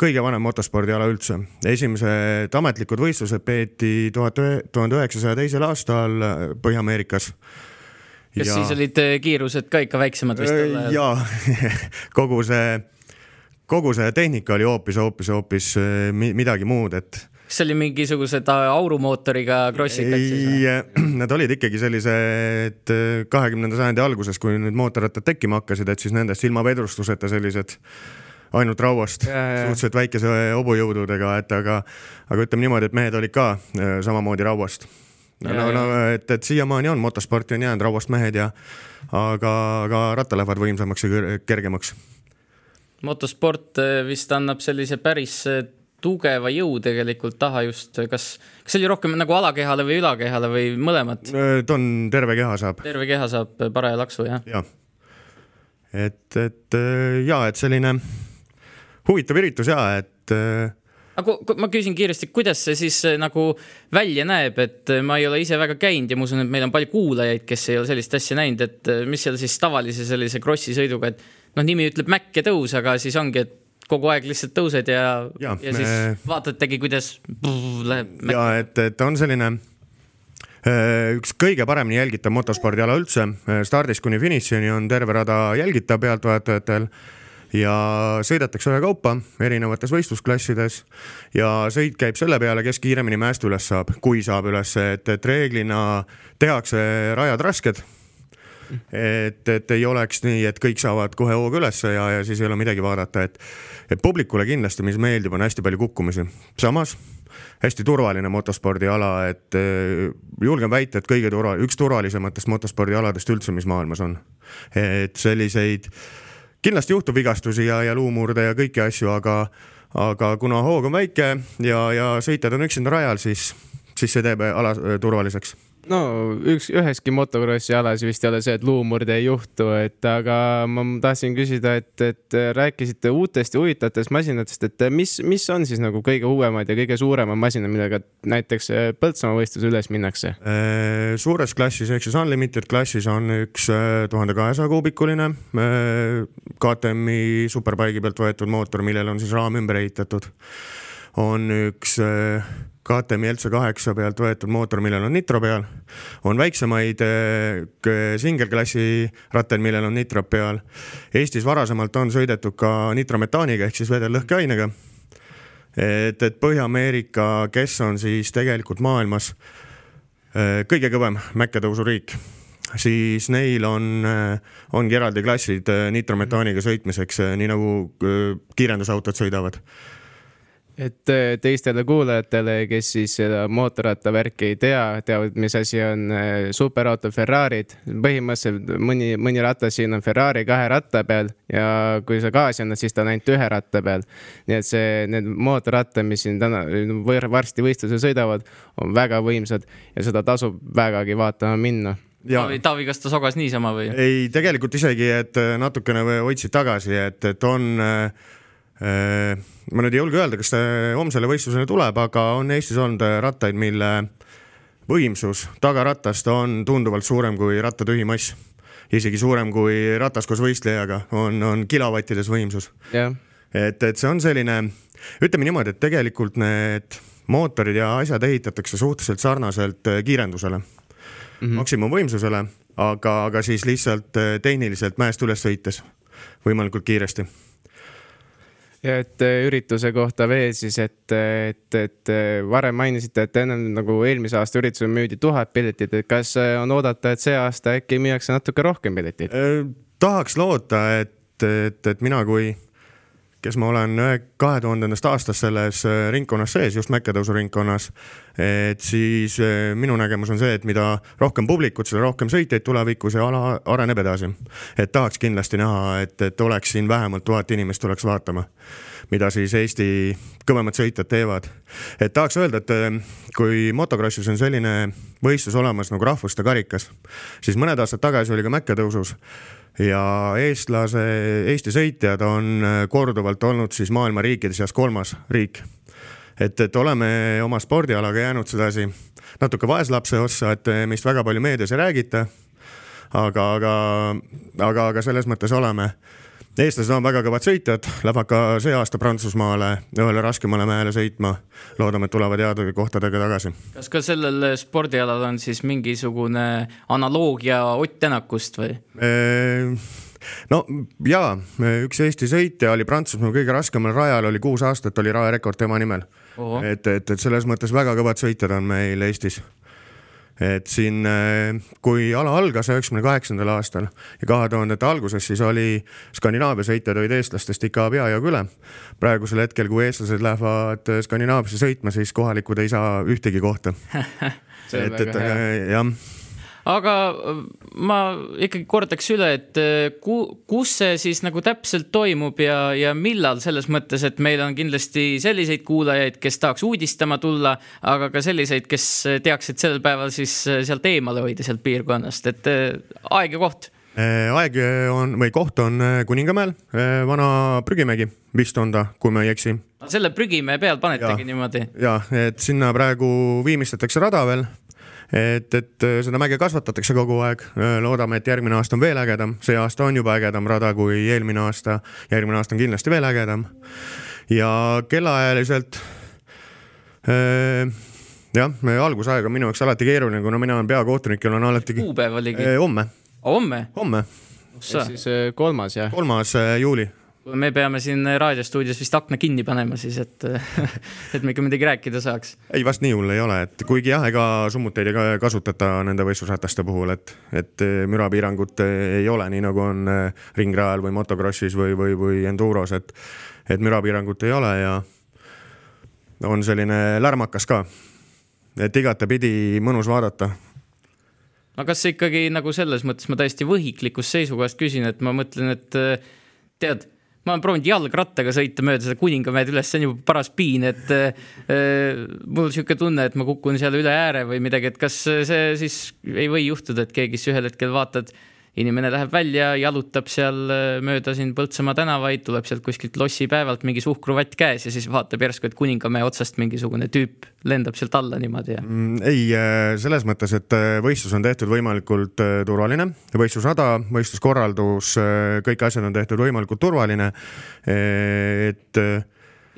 kõige vanem motospordiala üldse. esimesed ametlikud võistlused peeti tuhat, tuhande üheksasaja teisel aastal Põhja-Ameerikas. kas ja... siis olid äh, kiirused ka ikka väiksemad vist tol ajal? ja kogu see, kogu see tehnika oli hoopis, hoopis, hoopis mi- midagi muud, et kas see oli mingisugused äh, aurumootoriga krossikad siis või? ei, nad olid ikkagi sellised eh, kahekümnenda sajandi alguses, kui nüüd mootorrattad tekkima hakkasid, et siis nendest ilma vedrustuseta sellised ainult rauast, suhteliselt väikese hobujõududega, et aga, aga ütleme niimoodi, et mehed olid ka eh, samamoodi rauast. no, no, no et, et siiamaani on motosporti on jäänud rauast mehed ja aga, aga rattalehvad võimsamaks ja kergemaks motosport äh, vist annab sellise päris äh, tugeva jõu tegelikult taha just, kas, kas see oli rohkem nagu alakehale või ülakehale või mõlemat? ta on terve keha saab terve keha saab paraja laksu, jah? jah. et, et äh, ja, et selline huvitav üritus ja, et äh, aga ma küsin kiiresti, kuidas see siis äh, nagu välja näeb, et äh, ma ei ole ise väga käinud ja ma usun, et meil on palju kuulajaid, kes ei ole sellist asja näinud, et äh, mis seal siis tavalise sellise krossi sõiduga, et noh, nimi ütleb mäkketõus, aga siis ongi, et kogu aeg lihtsalt tõused ja, ja, Ja, siis me- vaatategi, kuidas brrr, läheb ja et, et on selline äh, üks kõige paremini jälgitav motospordiala üldse, stardist kuni finišini on terve rada jälgitav pealtvaatajatel ja sõidetakse ühekaupa erinevates võistlusklassides ja sõit käib selle peale, kes kiiremini mäest üles saab, kui saab üles, et, et reeglina tehakse rajad rasked et, et ei oleks nii, et kõik saavad kohe hooga ülesse ja, ja siis ei ole midagi vaadata, et, et publikule kindlasti, mis meeldib, on hästi palju kukkumisi. samas hästi turvaline motospordiala, et eh, julgen väita, et kõige turva, üks turvalisematest motospordialadest üldse, mis maailmas on. et selliseid, kindlasti juhtub vigastusi ja, ja luumurde ja kõiki asju, aga, aga kuna hoog on väike ja, ja sõitjad on üksinda rajal, siis, siis see teeb ala eh, turvaliseks no üks, üheski motokrossi alas vist ei ole see, et luumurde ei juhtu, et aga ma tahtsin küsida, et, et rääkisite uutest ja huvitavatest masinatest, et mis, mis on siis nagu kõige uuemad ja kõige suuremad masinad, millega näiteks Põltsamaa võistluse üles minnakse? Äh, suures klassis ehk siis Unlimited klassis on üks tuhande kahesaja kuubikuline äh, KTM-i superbike'i pealt võetud mootor, millel on siis raam ümber ehitatud. on üks äh, KTM-i LC kaheksa pealt võetud mootor, millel on nitro peal. on väiksemaid äh, k- single-klassi rattaid, millel on nitro peal. Eestis varasemalt on sõidetud ka nitrometaaniga ehk siis vedellõhkeainega et, et Põhja-Ameerika, kes on siis tegelikult maailmas äh, kõige kõvem mäkketõusuriik, siis neil on, ongi eraldi klassid nitrometaaniga sõitmiseks, nii nagu kiirendusautod sõidavad. Et eh, teistele kuulajatele, kes siis seda mootorrattavärki ei tea, teavad, mis asi on eh, superauto Ferrari'd. põhimõtteliselt mõni, mõni ratas siin on Ferrari kahe ratta peal ja kui sa gaasi annad, siis ta on ainult ühe ratta peal. nii et see, need mootorrattad, mis siin täna või varsti võistlusel sõidavad, on väga võimsad ja seda tasub vägagi vaatama minna ja Taavi, Taavi, kas ta sogas niisama või? ei, tegelikult isegi, et äh, natukene hoidsid tagasi, et, et on äh, äh, ma nüüd ei julge öelda, kas ta homsele võistlusele tuleb, aga on Eestis olnud äh, rattaid, mille võimsus tagaratast on tunduvalt suurem kui ratta tühimass. isegi suurem kui ratas koos võistlejaga on, on kilovattides võimsus. jah, et, et see on selline, ütleme niimoodi, et tegelikult need mootorid ja asjad ehitatakse suhteliselt sarnaselt äh, kiirendusele mm, -hmm. maksimumvõimsusele, aga, aga siis lihtsalt äh, tehniliselt mäest üles sõites võimalikult kiiresti ja et äh, ürituse kohta veel siis, et, et, et äh, varem mainisite, et ennem nagu eelmise aasta üritusel müüdi tuhat piletit, et kas äh, on oodata, et see aasta äkki müüakse natuke rohkem pileteid? tahaks loota, et, et, et mina kui kes ma olen kahe tuhandendast aastast selles äh, ringkonnas sees, just mäkketõusu ringkonnas. et siis äh, minu nägemus on see, et mida rohkem publikut, seda rohkem sõitjaid tulevikus ja ala areneb edasi. et tahaks kindlasti näha, et, et oleks siin vähemalt tuhat inimest tuleks vaatama, mida siis Eesti kõvemad sõitjad teevad. et tahaks öelda, et kui motokrossis on selline võistlus olemas nagu rahvuste karikas, siis mõned aastad tagasi oli ka mäkketõusus ja eestlase, Eesti sõitjad on äh, korduvalt olnud siis maailma riikide seas kolmas riik. et, et oleme oma spordialaga jäänud sedasi natuke vaeslapse ossa, et äh, meist väga palju meedias ei räägita. aga, aga, aga, aga selles mõttes oleme eestlased on väga kõvad sõitjad, lähevad ka see aasta Prantsusmaale ühele raskemale mäele sõitma. loodame, et tulevad heade kohtadega tagasi. kas ka sellel spordialal on siis mingisugune analoogia Ott Tänakust või? no jaa, üks Eesti sõitja oli Prantsusmaal kõige raskemal rajal, oli kuus aastat oli rajarekord tema nimel. et, et, et selles mõttes väga kõvad sõitjad on meil Eestis et siin, äh, kui ala algas üheksakümne kaheksandal aastal ja kahe tuhandete alguses, siis oli Skandinaavia sõitjad olid eestlastest ikka peajagu üle. praegusel hetkel, kui eestlased lähevad Skandinaaviasse sõitma, siis kohalikud ei saa ühtegi kohta et, et jah aga äh, ma ikkagi kordaks üle, et äh, ku, kus see siis nagu täpselt toimub ja, ja millal selles mõttes, et meil on kindlasti selliseid kuulajaid, kes tahaks uudistama tulla, aga ka selliseid, kes teaksid sellel päeval siis äh, sealt eemale hoida, sealt piirkonnast, et aeg ja koht aeg on või koht on Kuningamäel, vana prügimägi vist on ta, kui ma ei eksi. selle prügimäe peal panetegi ja, niimoodi? ja, et sinna praegu viimistletakse rada veel et, et äh, seda mäge kasvatatakse kogu aeg, äh, loodame, et järgmine aasta on veel ägedam, see aasta on juba ägedam rada kui eelmine aasta, järgmine aasta on kindlasti veel ägedam. ja kellaajaliselt äh, jah, algusaeg on minu jaoks alati keeruline, kuna mina olen peakohtunik ja olen alati. kuupäev oligi? homme. homme? homme. siis kolmas jah? kolmas juuli me peame siin raadiostuudios vist akna kinni panema siis, et, et me ikka midagi rääkida saaks. ei, vast nii hull ei ole, et kuigi jah, ega summuteid ei kasutata nende võistlusrataste puhul, et, et mürapiirangut ei ole, nii nagu on eh, ringrajal või motokrossis või, või, või enduros, et, et mürapiirangut ei ole ja on selline lärmakas ka. et igatepidi mõnus vaadata no kas ikkagi nagu selles mõttes ma täiesti võhiklikust seisukohast küsin, et ma mõtlen, et tead ma olen proovinud jalgrattaga sõita mööda seda Kuningamäed üles, see on juba paras piin, et äh, mul niisugune tunne, et ma kukun seal üle ääre või midagi, et kas see siis ei või juhtuda, et keegi siis ühel hetkel vaatad inimene läheb välja, jalutab seal äh, mööda siin Põltsamaa tänavaid, tuleb sealt kuskilt lossipäevalt mingi suhkruvatt käes ja siis vaatab järsku, et Kuningamäe otsast mingisugune tüüp lendab sealt alla niimoodi ja mm,. ei, äh, selles mõttes, et äh, võistlus on tehtud võimalikult turvaline, võistlusrada, võistluskorraldus, kõik asjad on tehtud võimalikult turvaline. et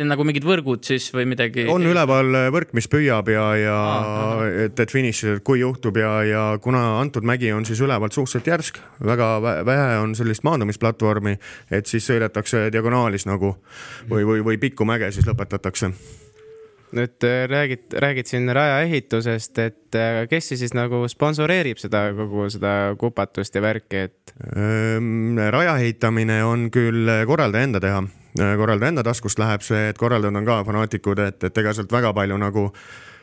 nagu mingid võrgud siis või midagi? on üleval võrk, mis püüab ja, ja ah, et, et finišis, kui juhtub ja, ja kuna antud mägi on siis ülevalt suhteliselt järsk, väga vähe on sellist maandumisplatvormi, et siis sõidetakse diagonaalis nagu või, või, või pikku mäge siis lõpetatakse nüüd äh, räägid, räägid siin raja ehitusest, et äh, kes siis nagu sponsoreerib seda kogu seda kupatust ja värki, et? Raja ehitamine on küll korraldaja enda teha, Äh, korraldaja enda taskust läheb see, et korraldajad on ka fanaatikud, et, et ega sealt väga palju nagu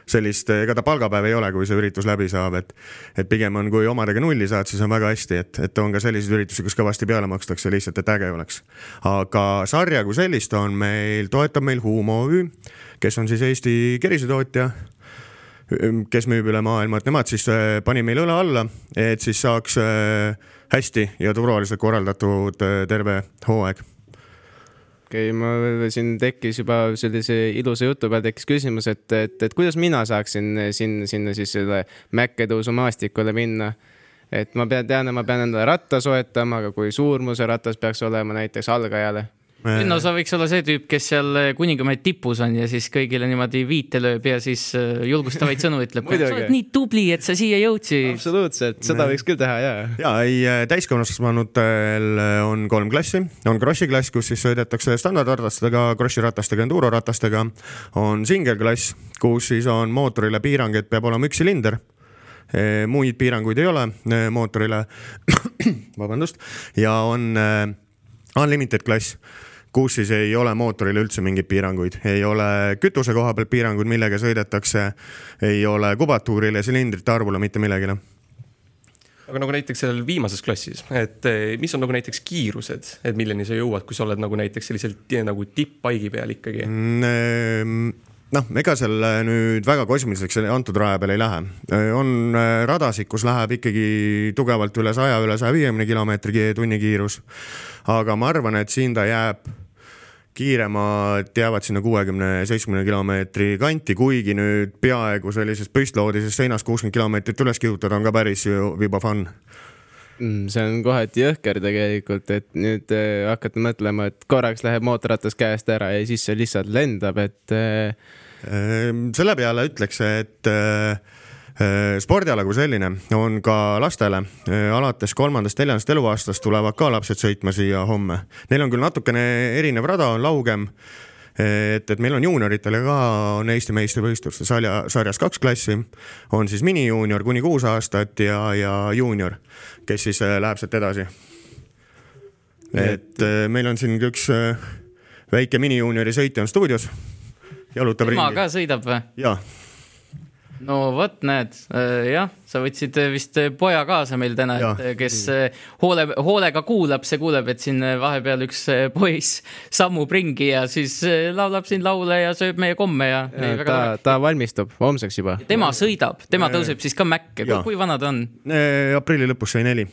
sellist, ega ta palgapäev ei ole, kui see üritus läbi saab, et et pigem on, kui omadega nulli saad, siis on väga hästi, et, et on ka selliseid üritusi, kus kõvasti peale makstakse lihtsalt, et äge oleks. aga sarja kui sellist on meil, toetab meil Humo OÜ, kes on siis Eesti kerisetootja, kes müüb üle maailma, et nemad siis äh, pani meile õla alla, et siis saaks äh, hästi ja turvaliselt korraldatud terve hooaeg okay,, ma siin tekkis juba sellise ilusa jutu peal tekkis küsimus, et, et, et kuidas mina saaksin sinna, sinna siis selle mäkketõusumaastikule minna. et ma pean, tean, et ma pean endale ratta soetama, aga kui suur mu see ratas peaks olema näiteks algajale? No sa võiks olla see tüüp, kes seal Kuningamäe tipus on ja siis kõigile niimoodi viite lööb ja siis äh, julgustavaid sõnu ütleb. sa oled nii tubli, et sa siia jõudsid. absoluutselt, seda võiks küll teha ja. ja ei, täiskasvanutel on kolm klassi, on Krossi klass, kus siis sõidetakse standardratastega, Krossi ratastega, enduro ratastega. on single klass, kus siis on mootorile piirang, et peab olema üks silinder. muid piiranguid ei ole eh, mootorile. vabandust, ja on eh, unlimited klass kus siis ei ole mootorile üldse mingeid piiranguid, ei ole kütuse koha pealt piiranguid, millega sõidetakse, ei ole kubatuurile, silindrite arvule, mitte millegile aga nagu näiteks seal viimases klassis, et eh, mis on nagu näiteks kiirused, et milleni sa jõuad, kui sa oled nagu näiteks selliselt eh, nagu tipp-paigi peal ikkagi? Mm, noh, ega seal nüüd väga kosmiliseks antud raja peal ei lähe. on äh, radasid, kus läheb ikkagi tugevalt üle saja, üle saja viiekümne kilomeetri tunni kiirus. aga ma arvan, et siin ta jääb kiiremad jäävad sinna kuuekümne, seitsmekümne kilomeetri kanti, kuigi nüüd peaaegu sellisest püstloodisest seinast kuuskümmend kilomeetrit üles kihutada on ka päris ju juba fun. Mm, see on kohati jõhker tegelikult, et nüüd äh, hakata mõtlema, et korraks läheb mootorratas käest ära ja siis see lihtsalt lendab, et Ehm, selle peale ütleks, et äh, spordiala kui selline on ka lastele, alates kolmandast-neljandast eluaastast tulevad ka lapsed sõitma siia homme. Neil on küll natukene erinev rada, on laugem. et, et meil on juunioritele ka on Eesti meistrivõistluste sarja, sarjas kaks klassi, on siis minijuunior kuni kuus aastat ja, ja juunior, kes siis äh, läheb sealt edasi. et äh, meil on siin üks äh, väike minijuuniori sõitja on stuudios, jalutab tema ringi ka sõidab või? ja no vot, näed, jah, sa võtsid äh, vist äh, poja kaasa meil täna, äh, kes äh, hoole, hoolega kuulab, see kuuleb, et siin äh, vahepeal üks äh, poiss sammub ringi ja siis äh, laulab siin laule ja sööb meie komme ja, ja ta ta valmistub homseks juba. tema sõidab, tema tõuseb siis ka mäkke, kui vana ta on? Aprilli lõpus sai neli.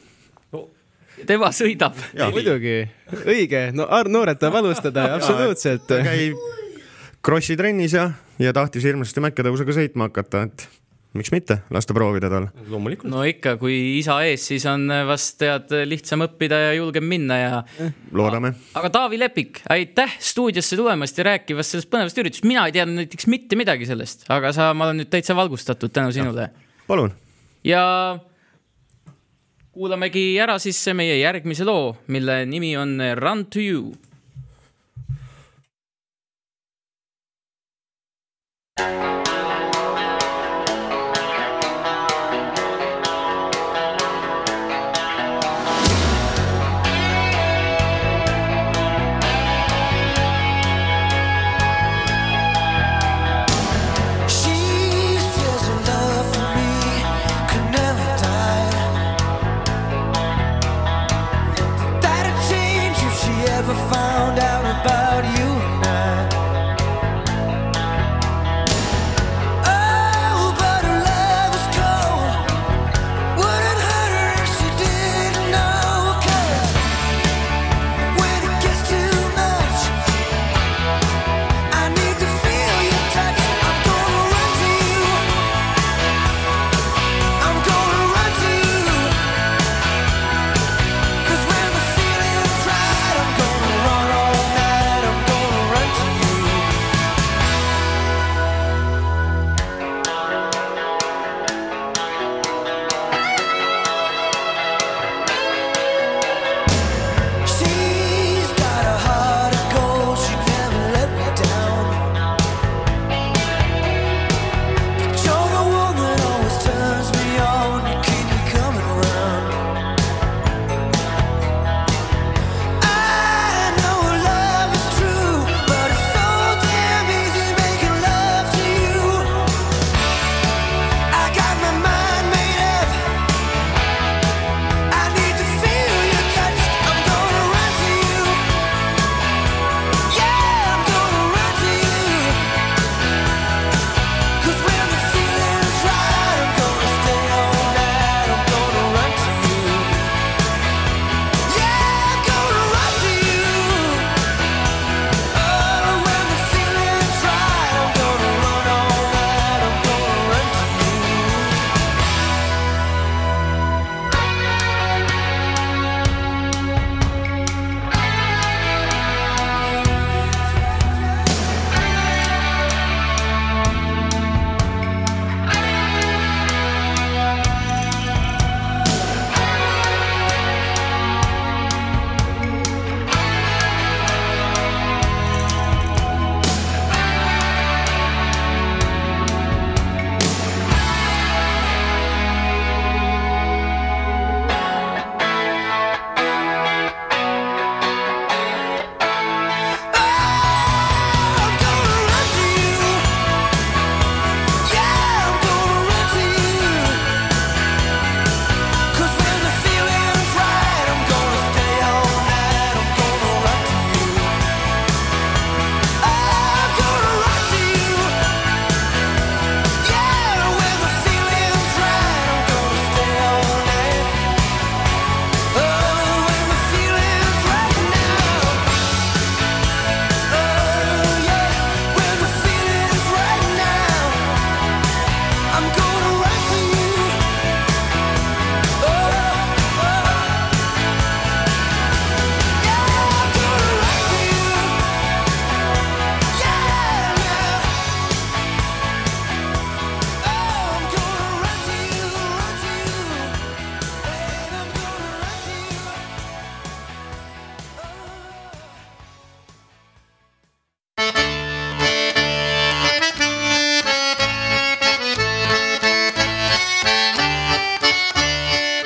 tema sõidab. muidugi, õige, no noored tahab alustada, absoluutselt. käib Krossi trennis ja, ja tahtis hirmsasti mäkketõusega sõitma hakata, et miks mitte, las ta proovida tal. loomulikult. no ikka, kui isa ees, siis on vast tead lihtsam õppida ja julgem minna ja. loodame. aga Taavi Lepik, aitäh stuudiosse tulemast ja rääkivast sellest põnevast üritusest, mina ei teadnud näiteks mitte midagi sellest, aga sa, ma olen nüüd täitsa valgustatud tänu sinule palun. ja kuulamegi ära siis meie järgmise loo, mille nimi on Run to you. Thank you.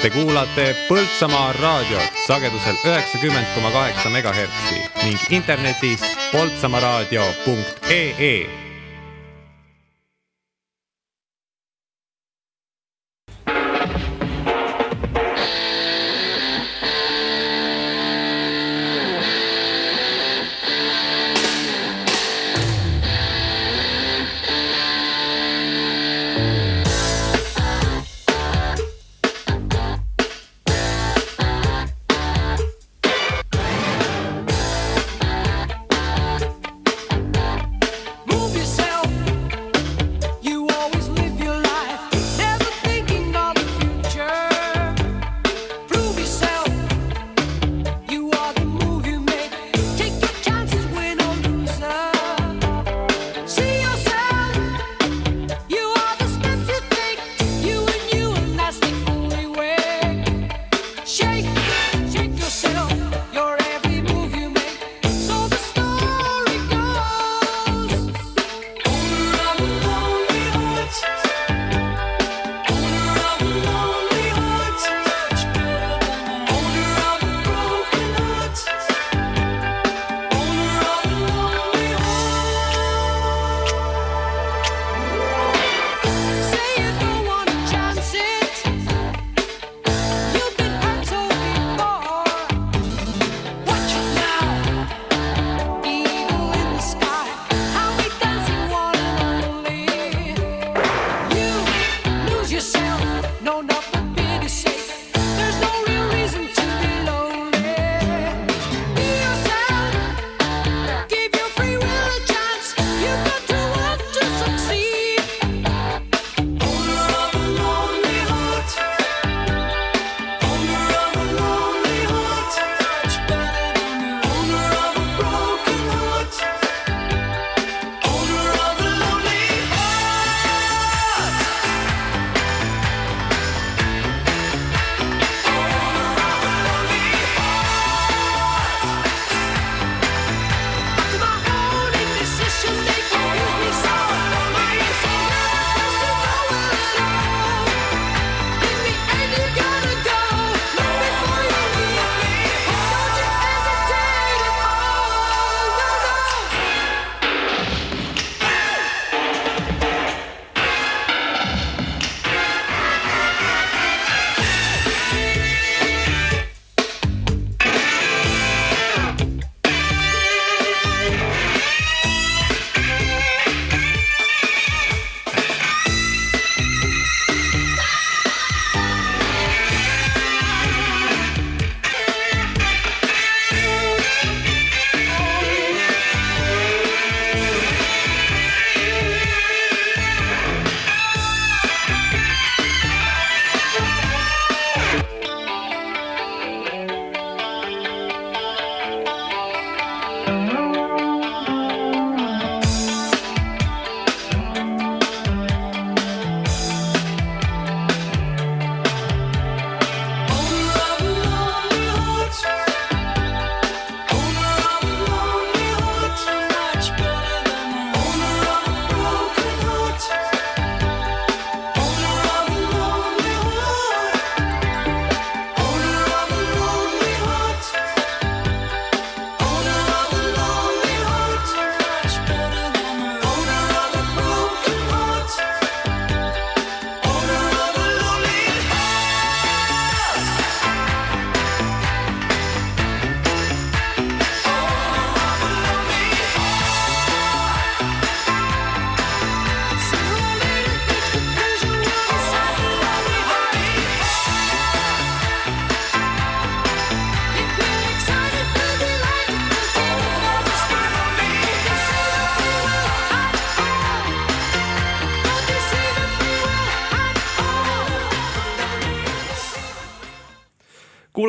Te kuulate Põltsamaa raadiot sagedusel üheksakümmend koma kaheksa megahertsi ning internetis poltsamaraadio.ee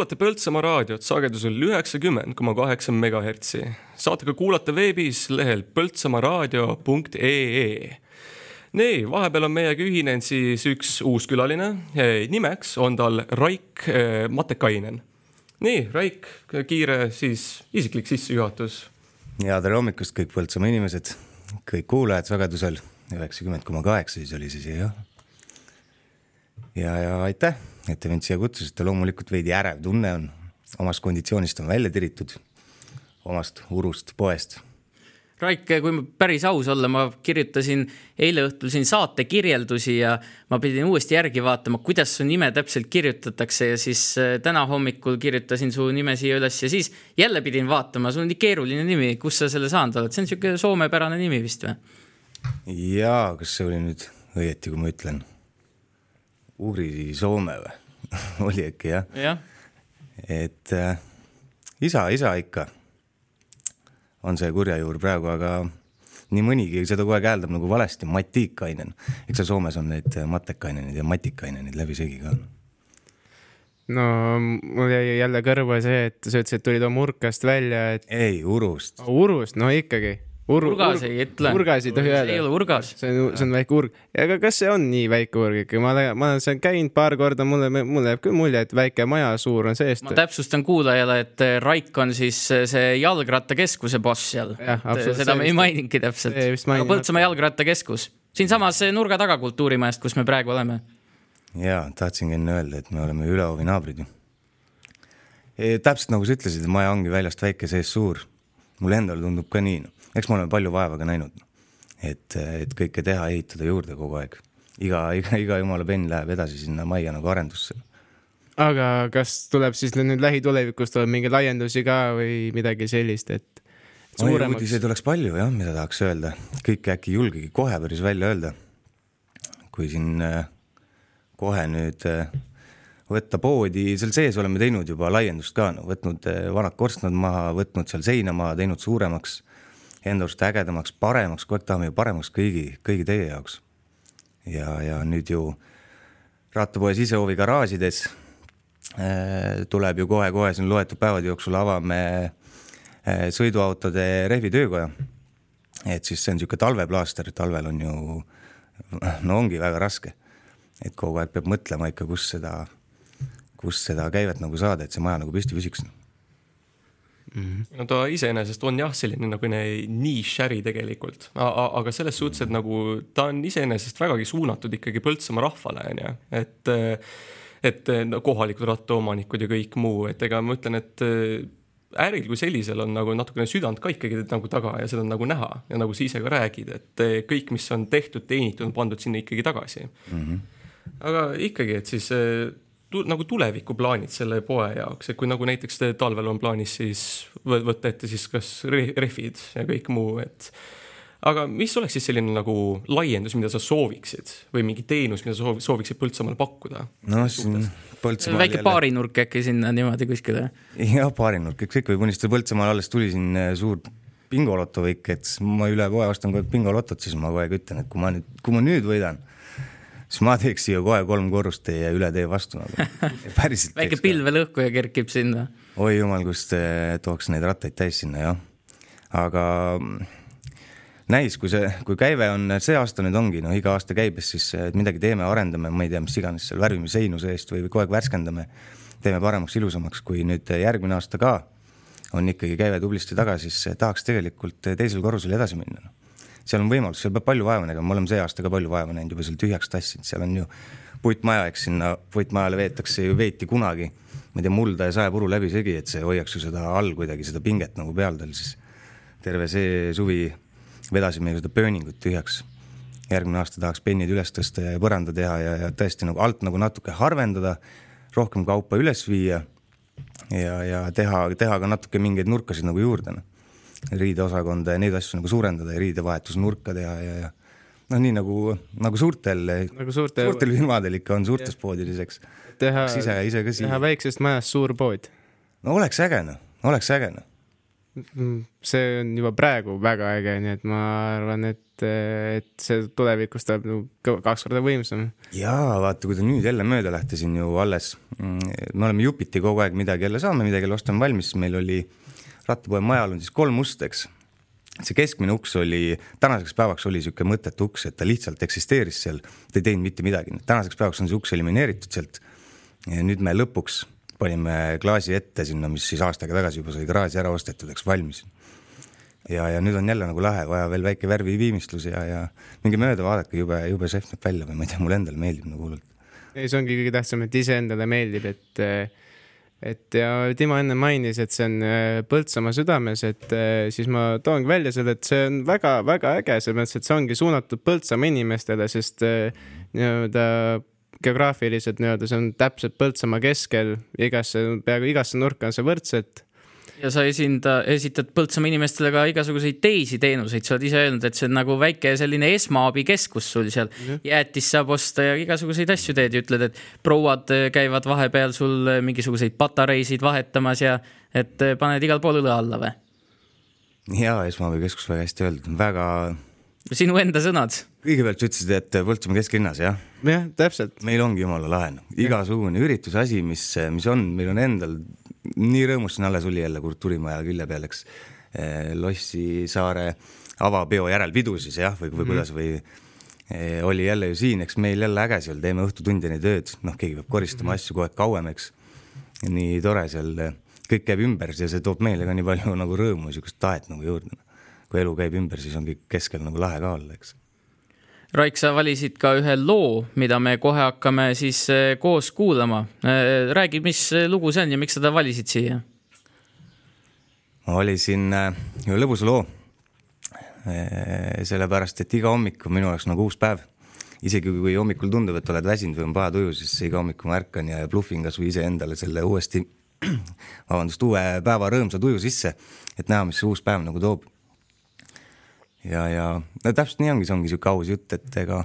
kuulate Põltsamaa raadiot sagedusel üheksakümmend koma kaheksa megahertsi. saate ka kuulata veebis lehel põltsamaaraadio.ee. nii, vahepeal on meiega ühinenud siis üks uus külaline. nimeks on tal Raik eh, Matekainen. nii, Raik, kiire siis isiklik sissejuhatus. ja tere hommikust kõik Põltsamaa inimesed, kõik kuulajad sagedusel üheksakümmend koma kaheksa, siis oli siis jah. ja, ja aitäh et te mind siia kutsusite, loomulikult veidi ärev tunne on, omast konditsioonist on välja tiritud, omast urust poest. Raik, kui ma päris aus olla, ma kirjutasin eile õhtul siin saate kirjeldusi ja ma pidin uuesti järgi vaatama, kuidas su nime täpselt kirjutatakse ja siis äh, täna hommikul kirjutasin su nime siia üles ja siis jälle pidin vaatama, sul on nii keeruline nimi, kust sa selle saanud oled, see on niisugune soomepärane nimi vist või? jaa, kas see oli nüüd õieti, kui ma ütlen Uri Soome või oli äkki jah? jah, et äh, isa, isa ikka on see kurja juur praegu, aga nii mõnigi seda kogu aeg hääldab nagu valesti, Matikainen. eks seal Soomes on neid Matekainenid ja Matikainenid läbisegi ka. no mul jäi jälle kõrva see, et sa ütlesid, et tulid oma urkast välja, et ei, Urust. Urust, no ikkagi. Urgas ei ütle. Urgas ei tohi öelda. ei ole Urgas. see on, see on väike urg. aga kas see on nii väike urg ikka? ma olen, ma olen seal käinud paar korda, mulle, mulle jääb küll mulje, et väike maja suur on seest. ma täpsustan kuulajale, et äh, Raik on siis äh, see jalgrattakeskuse boss seal. Absoluutselt. seda me See ei maininudki täpselt. see mainin- Põltsamaa jalgrattakeskus, siinsamas nurga taga kultuurimajast, kus me praegu oleme. jaa, tahtsingi enne öelda, et me oleme ülehovi naabrid ju. täpselt nagu sa ütlesid, maja ongi väljast väike, sees suur. mulle endale tundub ka nii, noh. Eks me oleme palju vaeva ka näinud. et, et kõike teha, ehitada juurde kogu aeg. iga, iga, iga jumala penn läheb edasi sinna majja nagu arendusse. aga kas tuleb siis nüüd lähitulevikus tuleb mingeid laiendusi ka või midagi sellist, et suuremaks uudiseid oleks palju jah, mida tahaks öelda, kõike äkki ei julgegi kohe päris välja öelda. kui siin äh, kohe nüüd äh, võtta poodi, seal sees oleme teinud juba laiendust ka, no võtnud äh, vanad korstnad maha, võtnud seal seina maha, teinud suuremaks, enda arust ägedamaks, paremaks, kogu aeg tahame ju paremaks kõigi, kõigi teie jaoks. ja, ja nüüd ju rattapoe sisehoovi garaažides äh, tuleb ju kohe-kohe siin loetud päevade jooksul avame äh, sõiduautode rehvitöökoja. et siis see on niisugune talveplaaster, talvel on ju, no ongi väga raske. et kogu aeg peab mõtlema ikka, kus seda, kus seda käivet nagu saada, et see maja nagu püsti püsiks. No ta iseenesest on jah, selline nagu nišäri tegelikult, aga selles suhtes, et nagu ta on iseenesest vägagi suunatud ikkagi Põltsamaa rahvale, on ju, et et no, kohalikud rattaomanikud ja kõik muu, et ega ma ütlen, et äril kui sellisel on nagu natukene südant ka ikkagi nagu taga ja seda on nagu näha ja nagu sa ise ka räägid, et kõik, mis on tehtud, teenitud, on pandud sinna ikkagi tagasi mm. -hmm. aga ikkagi, et siis tu, nagu tulevikuplaanid selle poe jaoks, et kui nagu näiteks te talvel on plaanis siis võ- võtta ette siis kas re- rehvid ja kõik muu, et aga mis oleks siis selline nagu laiendus, mida sa sooviksid või mingi teenus, mida sa soovi- sooviksid Põltsamaal pakkuda? noh, siin Põltsamaal väike baarinurk äkki sinna niimoodi kuskile. jah, baarinurk, eks ikka võib unistada, Põltsamaal alles tuli siin äh, suur bingoloto kõik, et ma üle poe ostan kogu aeg bingolotot, siis ma kogu aeg ütlen, et kui ma nüüd, kui ma nüüd võidan, siis ma teeks siia kohe kolm korrust teie üle tee vastu nagu. päriselt. väike pilvelõhkuja kerkib sinna. oi jumal, kust äh, tooks neid rattaid täis sinna, jah. aga mm, näis, kui see, kui käive on, see aasta nüüd ongi, noh, iga aasta käibes siis et midagi teeme, arendame, ma ei tea, mis iganes seal värvime seinu seest või, kogu aeg värskendame, teeme paremaks, ilusamaks, kui nüüd järgmine aasta ka on ikkagi käive tublisti taga, siis tahaks tegelikult teisel korrusel edasi minna no. Seal on võimalus, seal peab palju vaeva nägema, me oleme see aasta ka palju vaeva näinud, juba seal tühjaks tassinud, seal on ju puitmaja, eks sinna puitmajale veetakse ju, veeti kunagi, ma ei tea, mulda ja saepuru läbisegi, et see hoiaks ju seda all kuidagi, seda pinget nagu peal tal siis. terve see suvi vedasime ju seda pööningut tühjaks. järgmine aasta tahaks pennid üles tõsta ja põranda teha ja, ja tõesti nagu alt nagu natuke harvendada, rohkem kaupa üles viia ja, ja teha, teha ka natuke mingeid nurkasid nagu juurde, noh. Riideosakonda ja neid asju nagu suurendada ja riidevahetusnurka teha ja, ja noh, nii nagu, nagu suurtel, nagu suurte, suurtel firmadel ikka on suurtes poodides, eks. teha, ise, ise ka teha siia. väiksest majast suur pood. no oleks äge noh, oleks äge noh. Mm, see on juba praegu väga äge, nii et ma arvan, et, et see tulevikus tuleb nagu kaks korda võimsam. jaa, vaata, kui ta nüüd jälle mööda lähte siin ju alles, me oleme jupiti kogu aeg midagi jälle saame, midagi jälle ostame valmis, meil oli rattapoe majal on siis kolm ust, eks. see keskmine uks oli, tänaseks päevaks oli niisugune mõttetu uks, et ta lihtsalt eksisteeris seal, ta ei teinud mitte midagi, tänaseks päevaks on see uks elimineeritud sealt. nüüd me lõpuks panime klaasi ette sinna, mis siis aasta aega tagasi juba sai garaaži ära ostetud, eks valmis. ja, ja nüüd on jälle nagu lahe, vaja veel väike värviviimistlus ja, ja minge mööda, vaadake, jube, jube šef näeb välja või ma ei tea, mulle endale meeldib nagu hullult. ei, see ongi kõige tähtsam, et iseendale meeldib, et et ja Timo enne mainis, et see on äh, Põltsamaa südames, et äh, siis ma toongi välja selle, et see on väga-väga äge, selles mõttes, et see ongi suunatud Põltsamaa inimestele, sest äh, nii-öelda geograafiliselt nii-öelda see on täpselt Põltsamaa keskel, igasse, peaaegu igasse nurka on see võrdselt ja sa esinda, esitad Põltsamaa inimestele ka igasuguseid teisi teenuseid, sa oled ise öelnud, et see on nagu väike selline esmaabikeskus sul seal. jäätist saab osta ja igasuguseid asju teed ja ütled, et prouad äh, käivad vahepeal sul äh, mingisuguseid patareisid vahetamas ja et äh, paned igal pool õle alla või? ja esmaabikeskus väga hästi öeldud, väga, sinu enda sõnad. kõigepealt sa ütlesid, et Põltsamaa kesklinnas jah, jah, täpselt. meil ongi jumala lahe, noh, igasugune ürituse asi, mis, mis on, meil on endal nii rõõmus, siin alles oli jälle kultuurimaja külje peal, eks. Lossi saare avapeo järelpidu siis jah, või, või kuidas või eh, oli jälle ju siin, eks meil jälle äge seal, teeme õhtutundini tööd, noh, keegi peab koristama asju kogu aeg kauem, eks. nii tore seal, kõik käib ümber ja see toob meile ka nii palju nagu rõõmu, niisugust tahet nagu juurde. kui elu käib ümber, siis on kõik keskel nagu lahe ka olla, eks Raik, sa valisid ka ühe loo, mida me kohe hakkame siis äh, koos kuulama. räägi, mis lugu see on ja miks sa ta valisid siia? ma valisin ühe lõbusa loo. sellepärast, et iga hommik on minu jaoks nagu uus päev. isegi kui hommikul tundub, et oled väsinud või on paha tuju, siis iga hommik ma ärkan ja bluffin kasvõi iseendale selle uuesti, vabandust, uue päeva rõõmsa tuju sisse, et näha, mis uus päev nagu toob. ja, ja no täpselt nii ongi, see ongi sihuke aus jutt, et ega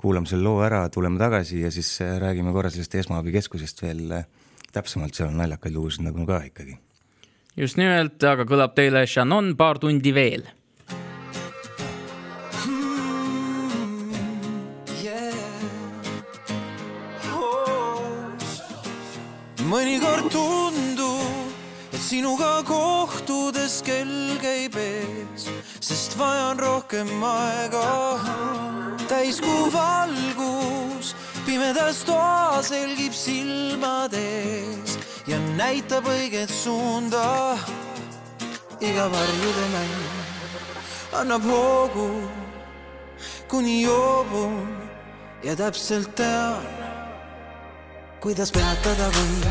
kuulame selle loo ära, tuleme tagasi ja siis äh, räägime korra sellest esmaabikeskusest veel äh, täpsemalt, seal on naljakaid lugusid nagu ka ikkagi. Just nimelt, aga kõlab teile Shannon paar tundi veel. Mõnikord tundub, et sinuga kohtudes kell käib ees, sest vajan rohkem aega. täiskuu valgus pimedas toas helgib silmade ees ja näitab õiget suunda. iga varjude mäng annab hoogu, kuni joobun ja täpselt tean kuidas peatada võin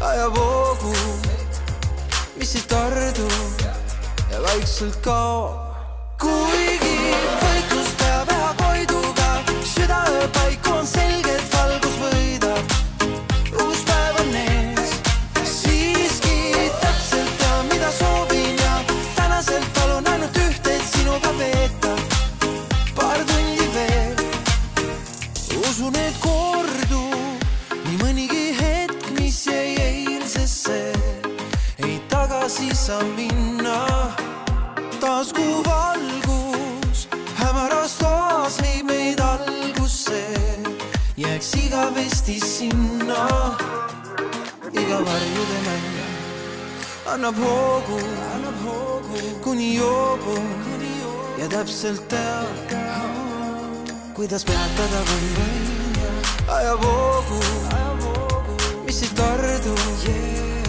ajavoogu, mis ei tardu ja vaikselt kaob. kuigi võitlus peab üha koiduga, südaööpaik on saa minna. taas kuu valgus hämaras toas viib meid algusse, jääks igavesti sinna. iga varjude mäng annab hoogu, annab hoogu, kuni joobun ja täpselt tean, kuidas peatada võin ajavoogu, mis ei tardu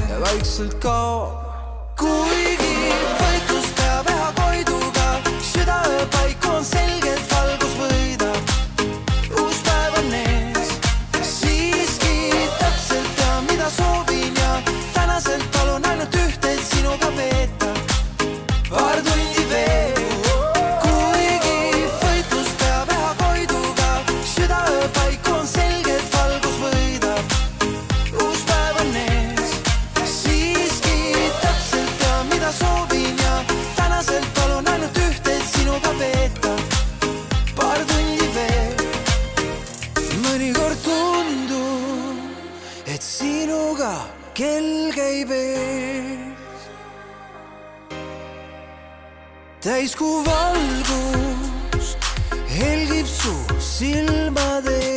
ja vaikselt kaob. Kuigi võitlus peab üha koiduga, südaööpaik on selgelt täiskuu valgus helgib su silmade ees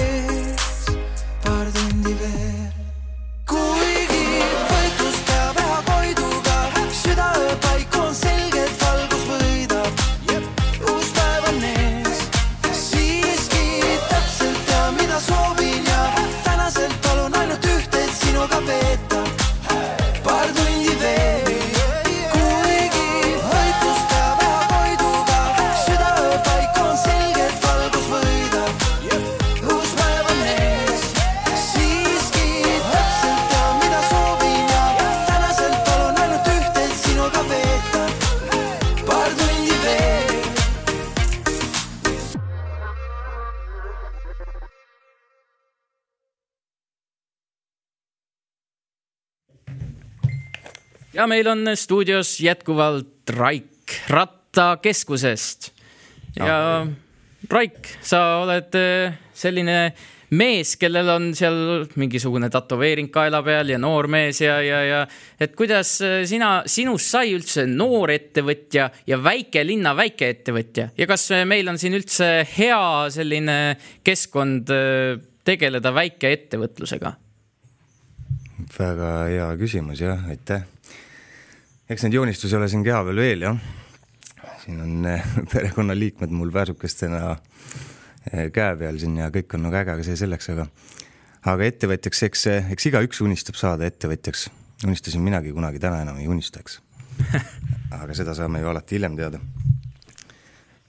ja meil on stuudios jätkuvalt Raik Rattakeskusest. ja Raik, sa oled äh, selline mees, kellel on seal mingisugune tätoveering kaela peal ja noor mees ja, ja, ja et kuidas äh, sina, sinust sai üldse noor ettevõtja ja väikelinna väikeettevõtja ja kas äh, meil on siin üldse hea selline keskkond tegeleda väikeettevõtlusega? väga hea küsimus jah, aitäh. Eks neid joonistusi ole siin keha peal veel jah. siin on eh, perekonnaliikmed mul pääsukestena eh, käe peal siin ja kõik on nagu äge, aga see selleks, aga aga ettevõtjaks, eks, eks igaüks unistab saada ettevõtjaks. unistasin minagi kunagi, täna enam ei unista, eks. aga seda saame ju alati hiljem teada.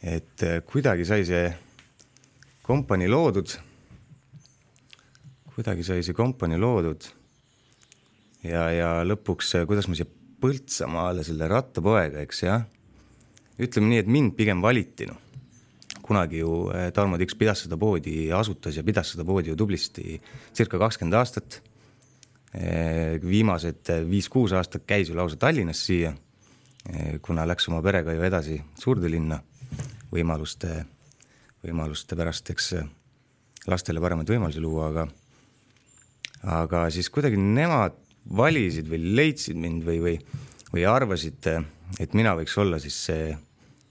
et eh, kuidagi sai see kompanii loodud. kuidagi sai see kompanii loodud ja, ja lõpuks, kuidas ma siia Põltsamaale selle rattapoega, eks jah. ütleme nii, et mind pigem valiti, noh. kunagi ju eh, Tarmo Tiks pidas seda poodi, asutas ja pidas seda poodi ju tublisti circa kakskümmend aastat. viimased viis-kuus aastat käis ju lausa Tallinnas siia, kuna läks oma perega ju edasi suurde linna võimaluste, võimaluste pärast, eks lastele paremaid võimalusi luua, aga aga siis kuidagi nemad valisid või leidsid mind või, või, või arvasid, et mina võiks olla siis see,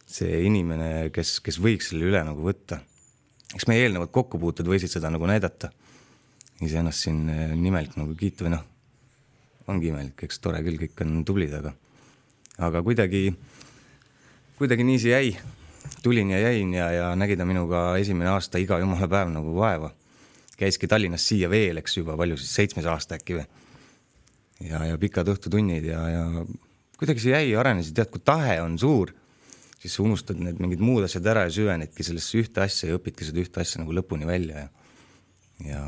see inimene, kes, kes võiks selle üle nagu võtta. eks meie eelnevad kokkupuuted võisid seda nagu näidata. iseennast siin nimelikult nagu kiita või noh, ongi imelik, eks tore küll, kõik on tublid, aga, aga kuidagi, kuidagi nii see jäi. tulin ja jäin ja, ja nägi ta minuga esimene aasta iga jumala päev nagu vaeva. käiski Tallinnast siia veel, eks juba palju siis, seitsmes aasta äkki või ja, ja pikad õhtutunnid ja, ja kuidagi see jäi, arenesid, tead, kui tahe on suur, siis sa unustad need mingid muud asjad ära ja süvenedki sellesse ühte asja ja õpidki seda ühte asja nagu lõpuni välja ja, ja,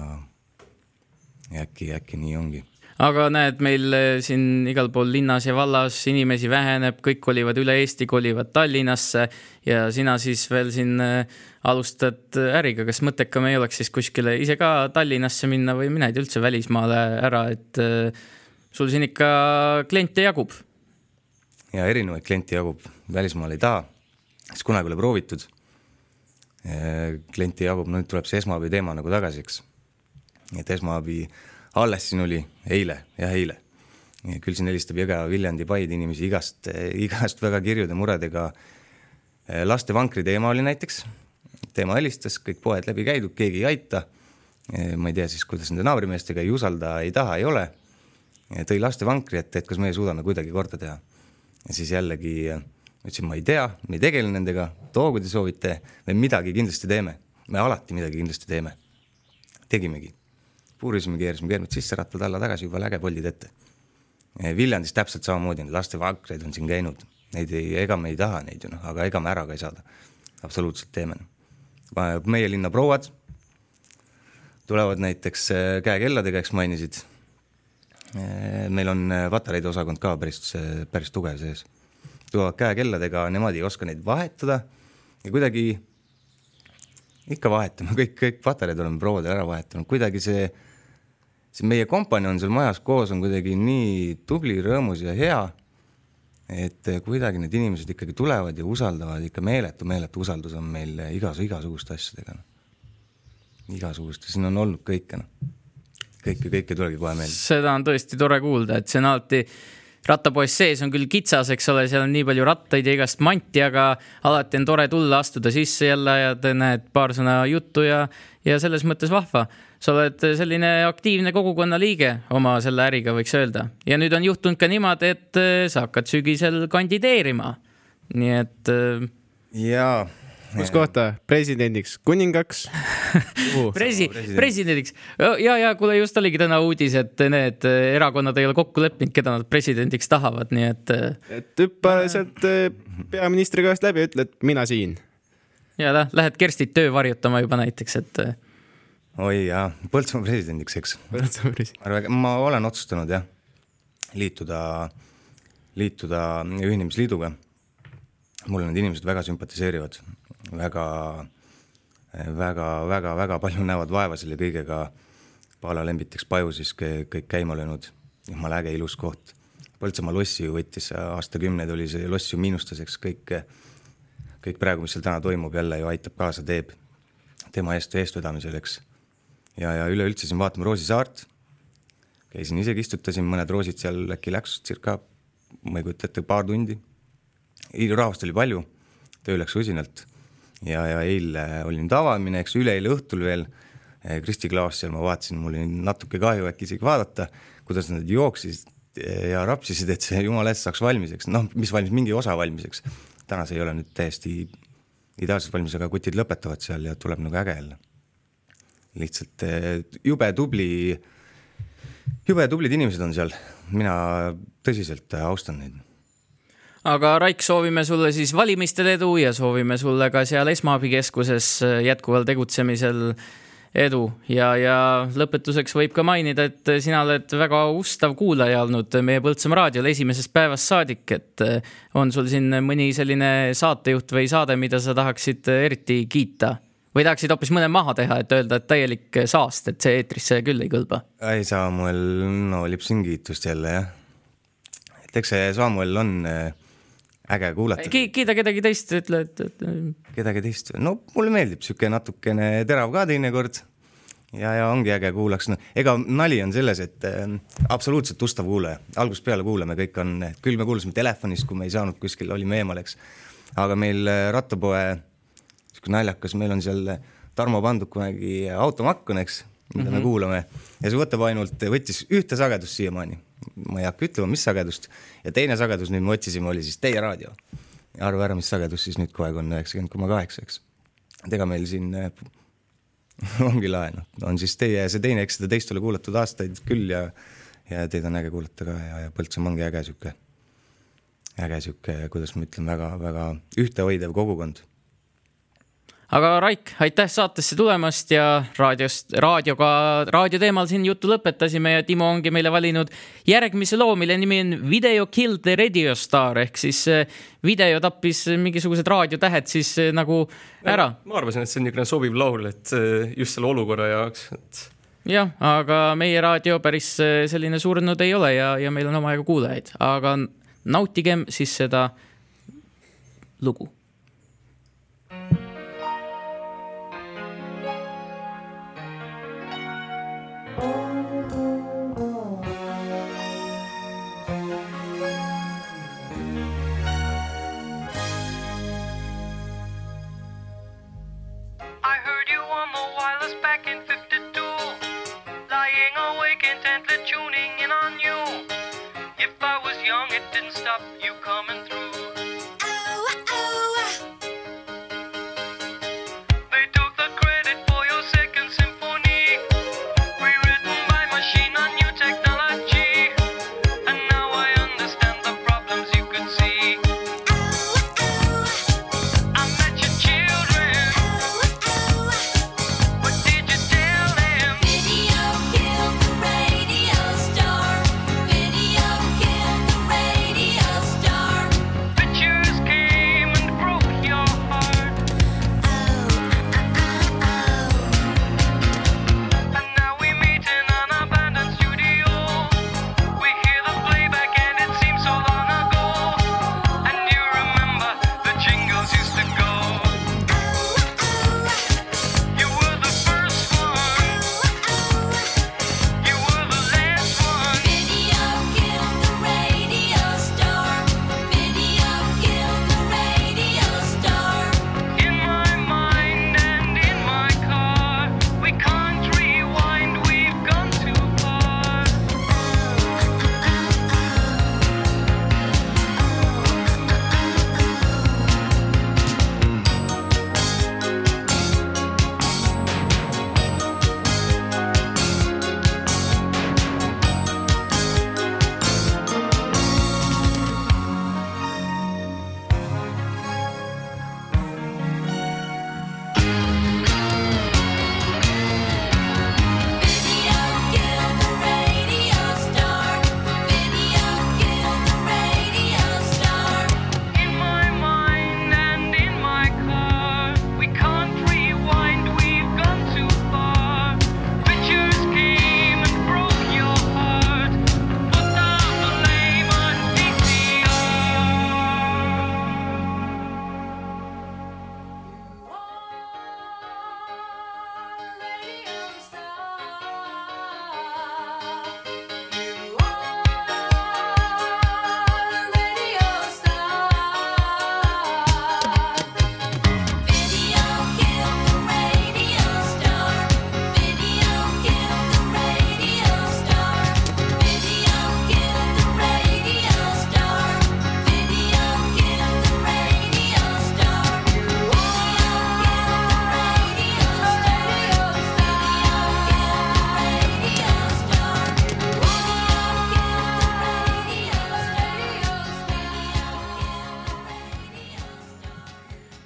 ja äkki, äkki nii ongi. Aga näed, meil eh, siin igal pool linnas ja vallas inimesi väheneb, kõik kolivad üle Eesti, kolivad Tallinnasse ja sina siis veel siin eh, alustad äriga, kas mõttekam ei oleks siis kuskile ise ka Tallinnasse minna või mined üldse välismaale ära, et eh, sul siin ikka kliente jagub? ja erinevaid kliente jagub, välismaal ei taha, siis kunagi pole proovitud. kliente jagub, nüüd tuleb see esmaabi teema nagu tagasi, eks. et esmaabi alles siin oli eile, jah, eile. küll siin helistab Jõgeva, Viljandi, Paide inimesi igast, igast väga kirjude muredega. lastevankri teema oli näiteks, teema helistas, kõik poed läbi käidud, keegi ei aita. ma ei tea siis, kuidas nende naabrimeestega ei usalda, ei taha, ei ole. Tõi lastevankri ette, et kas meie suudame kuidagi korda teha. ja siis jällegi ütlesin, ma ei tea, me ei tegele nendega, too, kui te soovite, me midagi kindlasti teeme, me alati midagi kindlasti teeme. tegimegi puurisime, keerasime keermid sisse, rattad alla tagasi, jumala äge, poldid ette. Viljandis täpselt samamoodi, lastevankreid on siin käinud, neid ei, ega me ei taha neid ju noh, aga ega me ära ka ei saada. absoluutselt teeme. meie linna prouad tulevad näiteks käekelladega, eks mainisid. Meil on patareide osakond ka päris, päris tugev sees. tulevad käekelladega, nemad ei oska neid vahetada ja kuidagi ikka vahetame, kõik, kõik patareid oleme prouadel ära vahetanud, kuidagi see see meie kompanjon seal majas koos on kuidagi nii tubli, rõõmus ja hea, et kuidagi need inimesed ikkagi tulevad ja usaldavad, ikka meeletu, meeletu usaldus on meil igas, igasuguste asjadega. igasuguste, siin on olnud kõike, noh. Kõike, kõike ei tulegi kohe meelde. seda on tõesti tore kuulda, et see on alati rattapoes sees on küll kitsas, eks ole, seal on nii palju rattaid ja igast manti, aga alati on tore tulla, astuda sisse jälle ja näed paar sõna juttu ja, ja selles mõttes vahva. sa oled selline aktiivne kogukonna liige oma selle äriga, võiks öelda. ja nüüd on juhtunud ka niimoodi, et äh, sa hakkad sügisel kandideerima. nii et. äh, jaa kus kohta, presidendiks, kuningaks presi-, presidendiks ja, ja kuule, just oligi täna uudis, et need erakonnad ei ole kokku leppinud, keda nad presidendiks tahavad, nii et. et hüppa sealt äh, peaministri käest läbi ja ütle, et mina siin. ja noh, lähed Kerstit töö varjutama juba näiteks, et. äh, oi jaa, Põltsamaa presidendiks, eks. Põltsamaa president. ma olen otsustanud jah, liituda, liituda Ühinemisliiduga. mulle need inimesed väga sümpatiseerivad, väga, väga, väga, väga palju näevad vaeva selle kõigega. Paala Lembiteks Paju siis kõik käima löönud, jumala äge ilus koht. Põltsamaa lossi ju võttis aastakümneid, oli see loss ju miinustas, eks kõik, kõik praegu, mis seal täna toimub, jälle ju aitab kaasa, teeb tema eest, eestvedamisel, eks. ja, ja üleüldse siin vaatame Roosi saart, käisin isegi, istutasin mõned roosid seal, äkki läks circa, ma ei kujuta ette, paar tundi. rahvast oli palju, töö läks usinalt ja, ja eile oli nüüd avamine, eks üleeile õhtul veel eh, Kristi Klaas seal, ma vaatasin, mul oli natuke kahju äkki isegi vaadata, kuidas nad jooksid ja rapsisid, et see jumala eest saaks valmis, eks noh, mis valmis, mingi osa valmis, eks. täna see ei ole nüüd täiesti ideaalselt valmis, aga kutid lõpetavad seal ja tuleb nagu äge jälle. lihtsalt eh, jube tubli, jube tublid inimesed on seal, mina tõsiselt eh, austan neid aga Raik, soovime sulle siis valimistel edu ja soovime sulle ka seal esmaabikeskuses jätkuval tegutsemisel edu ja, ja lõpetuseks võib ka mainida, et sina oled väga ustav kuulaja olnud meie Põltsamaa raadiol esimesest päevast saadik, et on sul siin mõni selline saatejuht või saade, mida sa tahaksid eriti kiita? või tahaksid hoopis mõne maha teha, et öelda, et täielik saast, et see eetrisse küll ei kõlba? ei, Samuel, no lipsin kiitust jälle jah. et eks see Samuel on äh, äge kuulata Ki. kiida kedagi teist, ütle, et, et. kedagi teist, no mulle meeldib sihuke natukene terav ka teinekord. ja, ja ongi äge kuulaks, no ega nali on selles, et äh, absoluutselt ustav kuulaja, algusest peale kuulame, kõik on, küll me kuulasime telefonist, kui me ei saanud kuskil, olime eemal, eks. aga meil äh, rattapoe, sihuke naljakas, meil on seal Tarmo pandud kunagi automakk on, eks, mida mm -hmm. me kuulame ja see võtab ainult, võttis ühte sagedust siiamaani ma ei hakka ütlema, mis sagedust ja teine sagedus nüüd me otsisime, oli siis teie raadio. arva ära, mis sagedus siis nüüd kogu aeg on üheksakümmend koma kaheksa, eks. et ega meil siin äh, ongi lae, noh, on siis teie see teine, eks seda teist ole kuulatud aastaid küll ja ja teid on äge kuulata ka ja, ja Põltsamaa ongi äge sihuke, äge sihuke, kuidas ma ütlen väga,, väga-väga ühtehoidev kogukond aga Raik, aitäh saatesse tulemast ja raadiost, raadioga, raadio teemal siin juttu lõpetasime ja Timo ongi meile valinud järgmise loo, mille nimi on Video Killed the Radio Star ehk siis eh, video tappis mingisugused raadiotähed siis eh, nagu ära. ma arvasin, et see on niisugune sobiv laul, et eh, just selle olukorra jaoks, et jah, aga meie raadio päris selline surnud ei ole ja, ja meil on omajagu kuulajaid, aga nautigem siis seda lugu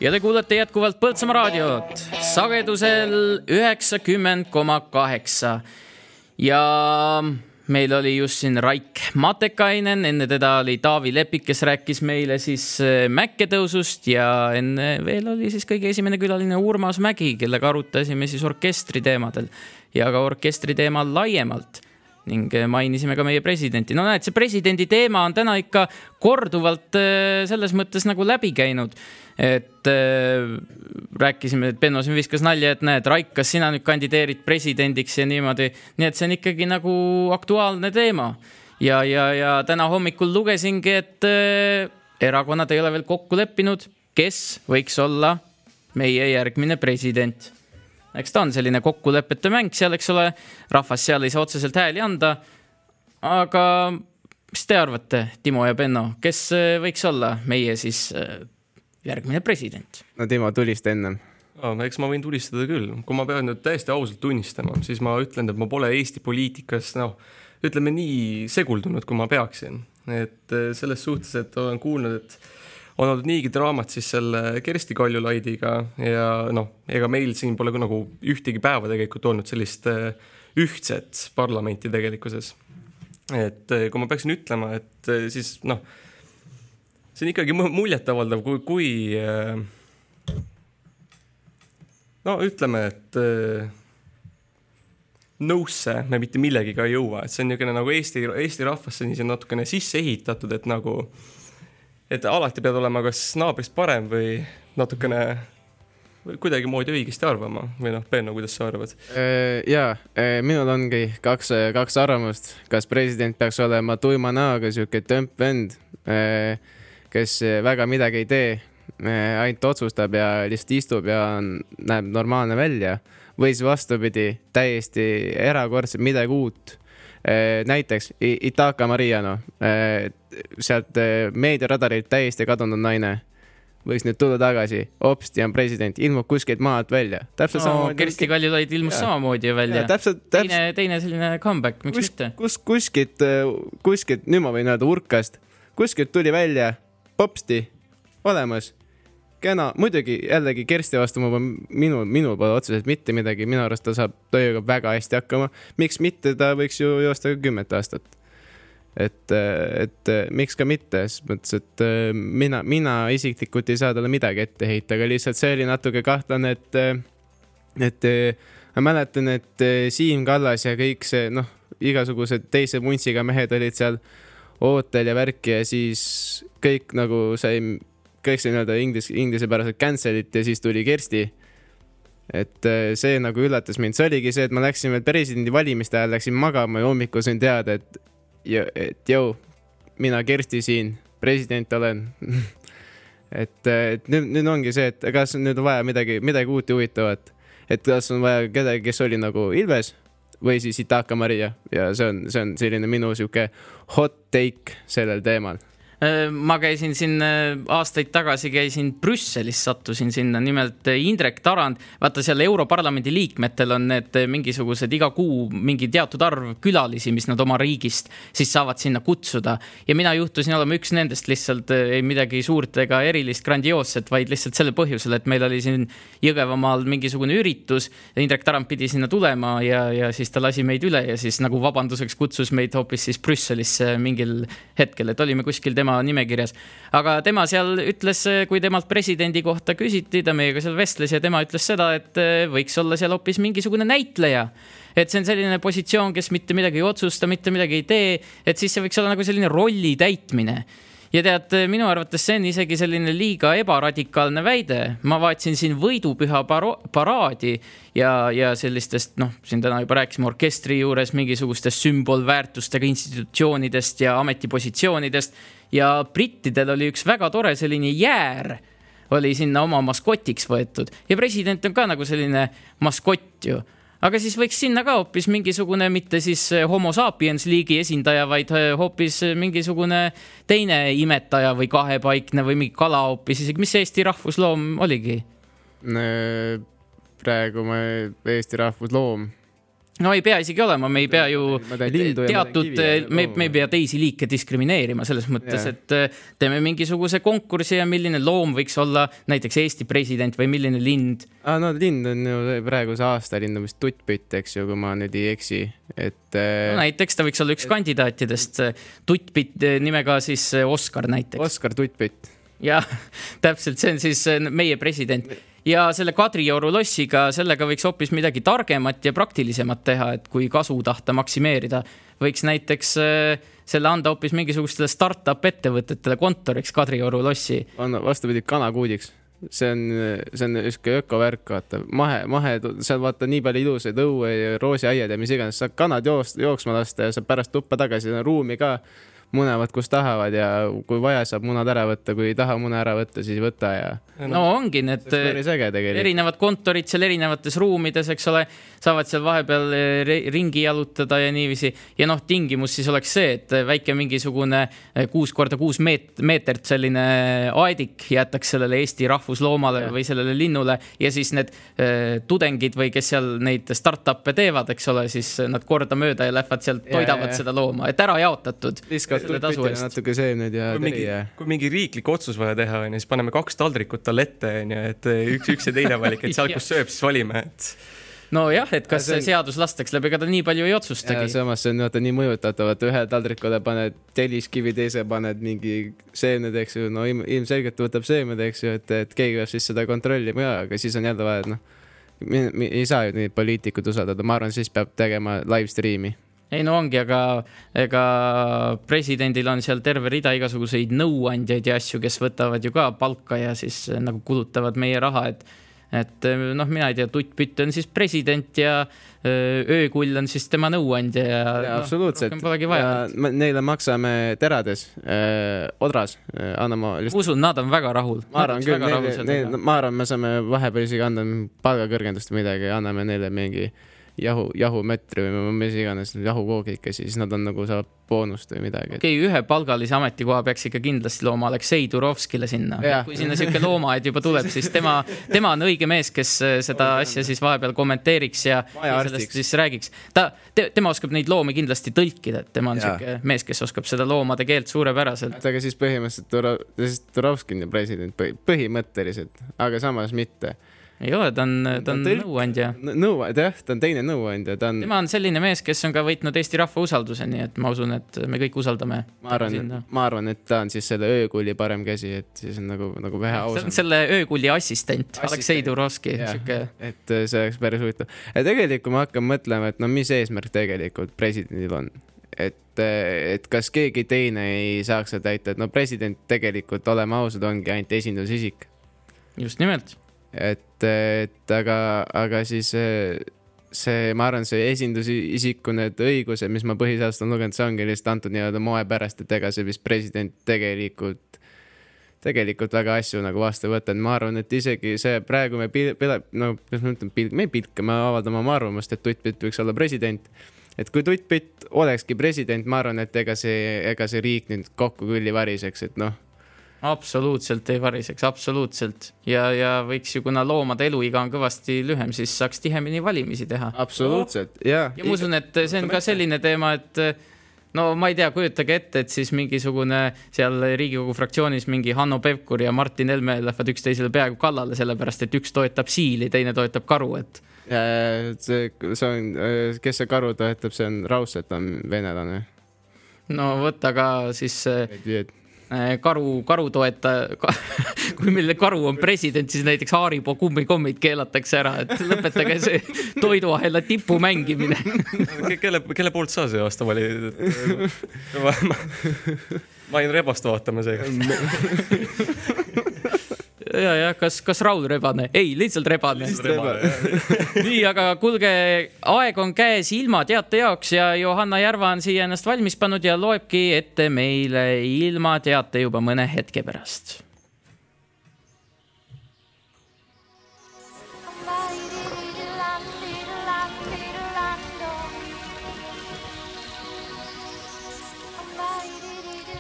ja te kuulate jätkuvalt Põltsamaa raadiot sagedusel üheksakümmend koma kaheksa. ja meil oli just siin Raik Matekainen, enne teda oli Taavi Lepik, kes rääkis meile siis äh, mäkketõusust ja enne veel oli siis kõige esimene külaline Urmas Mägi, kellega arutasime siis orkestri teemadel ja ka orkestri teemal laiemalt ning äh, mainisime ka meie presidenti. no näed, see presidendi teema on täna ikka korduvalt äh, selles mõttes nagu läbi käinud. et äh, rääkisime, et Benno siin viskas nalja, et näed, Raik, kas sina nüüd kandideerid presidendiks ja niimoodi. nii et see on ikkagi nagu aktuaalne teema. ja, ja, ja täna hommikul lugesingi, et äh, erakonnad ei ole veel kokku leppinud, kes võiks olla meie järgmine president eks ta on selline kokkulepete mäng seal, eks ole, rahvas seal ei saa otseselt hääli anda. aga mis te arvate, Timo ja Benno, kes äh, võiks olla meie siis äh, järgmine president? no Timo, tulista ennem. eks ma võin tulistada küll, kui ma pean nüüd täiesti ausalt tunnistama, siis ma ütlen, et ma pole Eesti poliitikas, noh, ütleme nii seguldunud, kui ma peaksin. et äh, selles suhtes, et olen kuulnud, et on olnud niigi draamat siis selle Kersti Kaljulaidiga ja noh, ega meil siin pole ka nagu ühtegi päeva tegelikult olnud sellist äh, ühtset parlamenti tegelikkuses. et äh, kui ma peaksin ütlema, et äh, siis noh, see on ikkagi mu- muljetavaldav, kui, kui äh, no ütleme, et äh, nõusse me mitte millegiga ei jõua, et see on niisugune nagu Eesti, Eesti rahvasse nii see natukene sisse ehitatud, et nagu, et alati pead olema kas naabrist parem või natukene kuidagimoodi õigesti arvama või noh, Benno, kuidas sa arvad? ja minul ongi kaks, kaks arvamust, kas president peaks olema tuima näoga sihuke tömp vend, kes väga midagi ei tee, ainult otsustab ja lihtsalt istub ja näeb normaalne välja või siis vastupidi, täiesti erakordselt midagi uut. Näiteks I- Itaka Mariano, sealt eh, meediaradarilt täiesti kadunud naine võiks nüüd tulla tagasi, hopsti on president, ilmub kuskilt maalt välja, täpselt no, samamoodi. Kersti Kaljulaid ilmus Jaa. samamoodi välja täpselt- täpselt- teine, teine selline comeback, miks kus, mitte? kus, kuskilt, kuskilt, nüüd ma võin öelda urkast, kuskilt tuli välja, popsti, olemas. kena, muidugi jällegi Kersti vastu ma pean, minul, minul pole otseselt mitte midagi, minu arust ta saab tööga väga hästi hakkama. miks mitte, ta võiks ju joosta ka kümmet aastat. et, et miks ka mitte, selles mõttes, et mina, mina isiklikult ei saa talle midagi ette heita, aga lihtsalt see oli natuke kahtlane, et, et ma mäletan, et Siim Kallas ja kõik see, noh, igasugused teise vuntsiga mehed olid seal ootel ja värki ja siis kõik nagu sai, kõik sai nii-öelda inglis, inglisepäraselt cancel iti ja siis tuli Kersti. et äh, see nagu üllatas mind, see oligi see, et ma läksin veel presidendivalimiste ajal läksin magama ja hommikul sain teada, et, et jõu, mina Kersti siin, president olen et, et nüüd, nüüd ongi see, et kas nüüd on vaja midagi, midagi uut ja huvitavat. et kas on vaja kedagi, kes oli nagu Ilves või siis Itaka Maria ja see on, see on selline minu sihuke hot take sellel teemal. Äh, ma käisin siin äh, aastaid tagasi, käisin Brüsselis, sattusin sinna, nimelt äh, Indrek Tarand, vaata seal Europarlamendi liikmetel on need mingisugused iga kuu mingi teatud arv külalisi, mis nad oma riigist siis saavad sinna kutsuda. ja mina juhtusin olema üks nendest lihtsalt ei midagi suurt ega erilist grandioosset, vaid lihtsalt sellel põhjusel, et meil oli siin Jõgevamaal mingisugune üritus. Indrek Tarand pidi sinna tulema ja, ja siis ta lasi meid üle ja siis nagu vabanduseks kutsus meid hoopis siis Brüsselisse mingil hetkel, et olime kuskil tema nimekirjas. aga tema seal ütles, kui temalt presidendi kohta küsiti, ta meiega seal vestles ja tema ütles seda, et eh, võiks olla seal hoopis mingisugune näitleja et see on selline positsioon, kes mitte midagi ei otsusta, mitte midagi ei tee, et siis see võiks olla nagu selline rolli täitmine ja tead, minu arvates see on isegi selline liiga ebaradikaalne väide. ma vaatasin siin võidupüha paro- paraadi ja, ja sellistest, noh, siin täna juba rääkisime orkestri juures mingisugustest sümbolväärtustega institutsioonidest ja ametipositsioonidest. Ja brittidel oli üks väga tore selline jäär oli sinna oma maskotiks võetud. Ja president on ka nagu selline maskott ju aga siis võiks sinna ka hoopis mingisugune mitte siis homo sapiens liigi esindaja, vaid äh, hoopis mingisugune teine imetaja või kahepaikne või mingi kala hoopis, isegi mis Eesti rahvusloom oligi? praegu ma Eesti rahvusloom, no ei pea isegi olema, me ei pea ju teatud ja, me, me ei pea teisi liike diskrimineerima selles mõttes et äh, teeme mingisuguse konkursi ja milline loom võiks olla näiteks Eesti president või milline lind. aa, no lind on ju praeguse aastalind on vist tuttpütt, eks ju, kui ma nüüd ei eksi, et äh, näiteks ta võiks olla üks kandidaatidest, tuttpitt äh, nimega siis Oskar näiteks. Oskar Tuttpütt. Jah, täpselt, see on siis meie president ja selle Kadrioru lossiga, sellega võiks hoopis midagi targemat ja praktilisemat teha, et kui kasu tahta maksimeerida, võiks näiteks äh, selle anda hoopis mingisugustele startup ettevõtetele kontoriks Kadrioru lossi. on vastupidi kanakuudiks. see on, see on sihuke ökovärk, vaata, mahe, mahe, seal vaata nii palju ilusaid õue ja roosiaiad ja mis iganes, saab kanad joost-, jooksma lasta ja saab pärast tuppa tagasi, ruumi ka munevad, kus tahavad ja kui vaja, saab munad ära võtta, kui ei taha mune ära võtta, siis võta ja. no ongi need erinevad kontorid seal erinevates ruumides, eks ole, saavad seal vahepeal eh, ringi jalutada ja niiviisi. ja noh, tingimus siis oleks see, et väike mingisugune eh, kuus korda kuus meet-, meetrit selline aedik jäetaks sellele Eesti rahvusloomale Jah. või sellele linnule ja siis need eh, tudengid või kes seal neid startup'e teevad, eks ole, siis nad kordamööda ja lähevad sealt, Ja, toidavad ja, ja. seda looma, et ära jaotatud. viskavad tuttpütile eest. natuke seemneid ja kui mingi teri ja,, kui mingi riiklik otsus vaja teha onju, siis paneme kaks taldrikut talle ette onju, et üks, üks ja teine valik, et seal, kus sööb, siis valime, et nojah, et kas Ja see on- seadus lastakse läbi, ega ta nii palju ei otsustagi. samas see on vaata nii mõjutatav, et ühe taldrikule paned telliskivi, teise paned mingi seemned, eks ju, no ilm, ilmselgelt võtab seemned, eks ju, et, et keegi peab siis seda kontrollima ja, aga siis on jälle vaja, et noh, ei saa ju neid poliitikuid usaldada, ma arvan, siis peab tegema live stream'i. Ei no ongi, aga ega presidendil on seal terve rida igasuguseid nõuandjaid ja asju, kes võtavad ju ka palka ja siis eh, nagu kulutavad meie raha, et et eh, noh, mina ei tea, Tutt-Pütt on siis president ja eh, Öökull on siis tema nõuandja ja, ja noh, absoluutselt polegi vaja. Neile maksame terades äh,, odras äh,, anname lihtsalt. usun, nad on väga rahul. ma arvan küll, neile, neile, ma arvan, me saame vahepeal isegi anda palgakõrgendust või midagi, anname neile mingi jahu, jahumötri või mis iganes jahukoogikesi, siis nad on nagu saavad boonust või midagi. okei okay,, ühepalgalise ametikoha peaks ikka kindlasti looma Aleksei Turovskile sinna kui sinna sihuke loomaaed juba tuleb, siis tema, tema on õige mees, kes äh, seda asja siis vahepeal kommenteeriks ja, ja sellest siis räägiks. ta te,, tema oskab neid loomi kindlasti tõlkida, et tema on sihuke mees, kes oskab seda loomade keelt suurepäraselt. aga siis põhimõtteliselt Turo-, siis Turovski on ju president põhi- põhimõtteliselt, aga samas mitte. Ei ole, ta on, ta on tõlk. nõuandja. nõu, jah, ta on teine nõuandja, ta on, tema on selline mees, kes on ka võitnud Eesti rahva usalduse, nii et ma usun, et me kõik usaldame. ma arvan, ma arvan, et ta on siis selle öökulli parem käsi, et siis on nagu, nagu vähe ausam. selle öökulli assistent, Assistent. Aleksei Turovski, sihuke et äh, see oleks päris huvitav. ja tegelikult ma hakkan mõtlema, et no mis eesmärk tegelikult presidendil on. et, et kas keegi teine ei saaks seda täita, et no president tegelikult, oleme ausad, ongi ainult esindusisik. just nimelt. et, et aga, aga siis eh, see, ma arvan, see esindusisiku need õigused, mis ma põhiseadust olen lugenud, see ongi lihtsalt antud nii-öelda moe pärast, et ega see vist president tegelikult, tegelikult väga asju nagu vastu ei võta, et ma arvan, et isegi see praegu me pil-, pil-, no kuidas ma ütlen, pilk, me ei pilka, me avaldame oma arvamust, et Tutt-Pitt võiks olla president. et kui Tutt-Pitt olekski president, ma arvan, et ega see, ega see riik nüüd kokku küll ei variseks, et noh, absoluutselt ei variseks, absoluutselt ja, ja võiks ju, kuna loomade eluiga on kõvasti lühem, siis saaks tihemini valimisi teha. absoluutselt ja. ja ma usun, et see on ka selline teema, et no ma ei tea, kujutage ette, et siis mingisugune seal Riigikogu fraktsioonis mingi Hanno Pevkur ja Martin Helme lähevad üksteisele peaaegu kallale, sellepärast et üks toetab siili, teine toetab karu, et see, see on, kes see karu toetab, see on raudselt on venelane. no vot, aga siis karu, karu toetaja, kui meil karu on president, siis näiteks Haribo kummikommid keelatakse ära, et lõpetage see toiduahela tipu mängimine. kelle, kelle poolt sa see aasta valid? ma, ma, ma jäin rebast vaatama seega. ja, ja kas, kas Raul Rebane? ei, lihtsalt Rebane. nii, aga kuulge, aeg on käes ilmateate jaoks ja Johanna Järva on siia ennast valmis pannud ja loebki ette meile ilmateate juba mõne hetke pärast.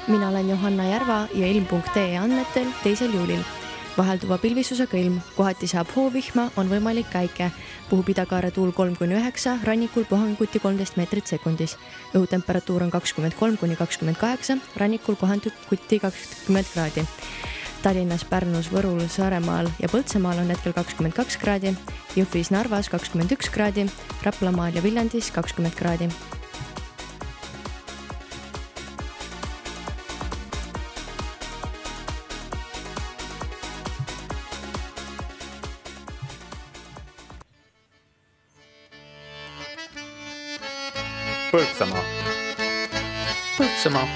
mina olen Johanna Järva ja ilm.ee andmetel teisel juulil vahelduva pilvisusega ilm, kohati sajab hoovihma, on võimalik käike. puhub idakaare tuul kolm kuni üheksa, rannikul puhanguti kolmteist meetrit sekundis. õhutemperatuur on kakskümmend kolm kuni kakskümmend kaheksa, rannikul kohanduti kakskümmend kraadi. Tallinnas, Pärnus, Võrul, Saaremaal ja Põltsamaal on hetkel kakskümmend kaks kraadi, Jõhvis, Narvas kakskümmend üks kraadi, Raplamaal ja Viljandis kakskümmend kraadi Põltsamaa. Põltsamaa.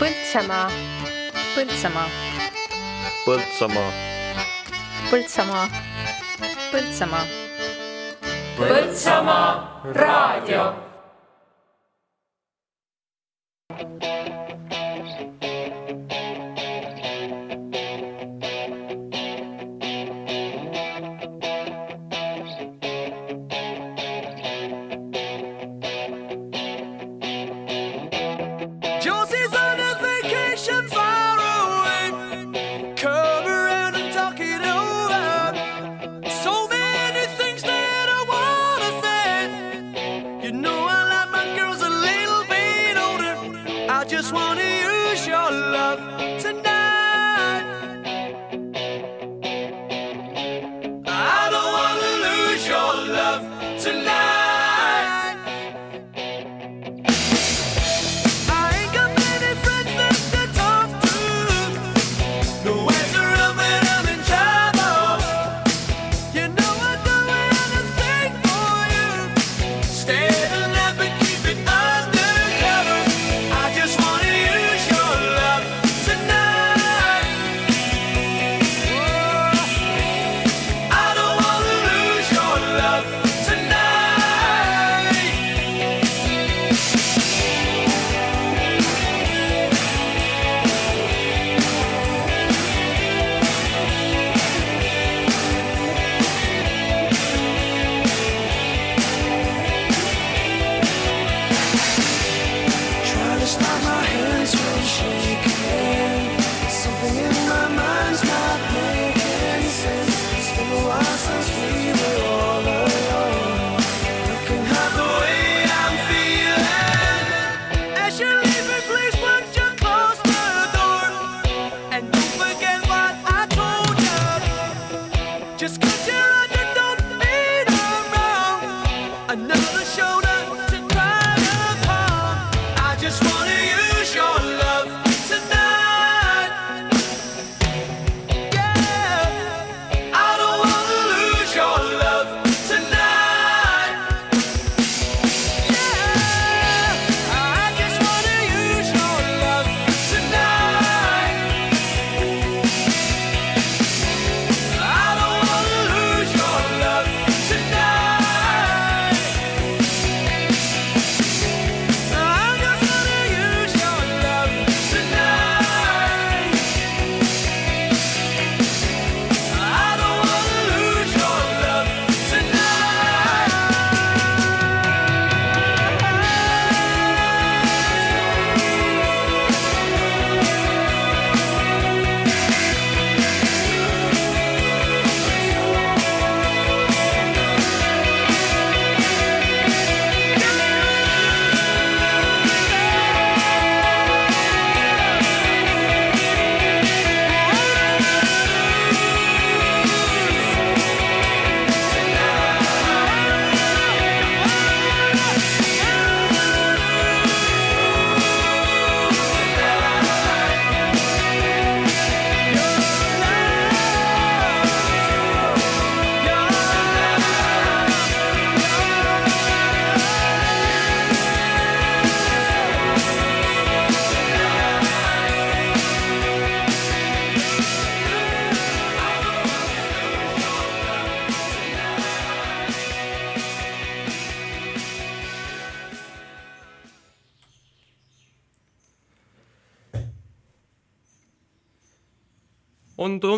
Põltsamaa. Põltsamaa. Põltsamaa. Põltsamaa. Põltsamaa. Põltsamaa raadio. thank you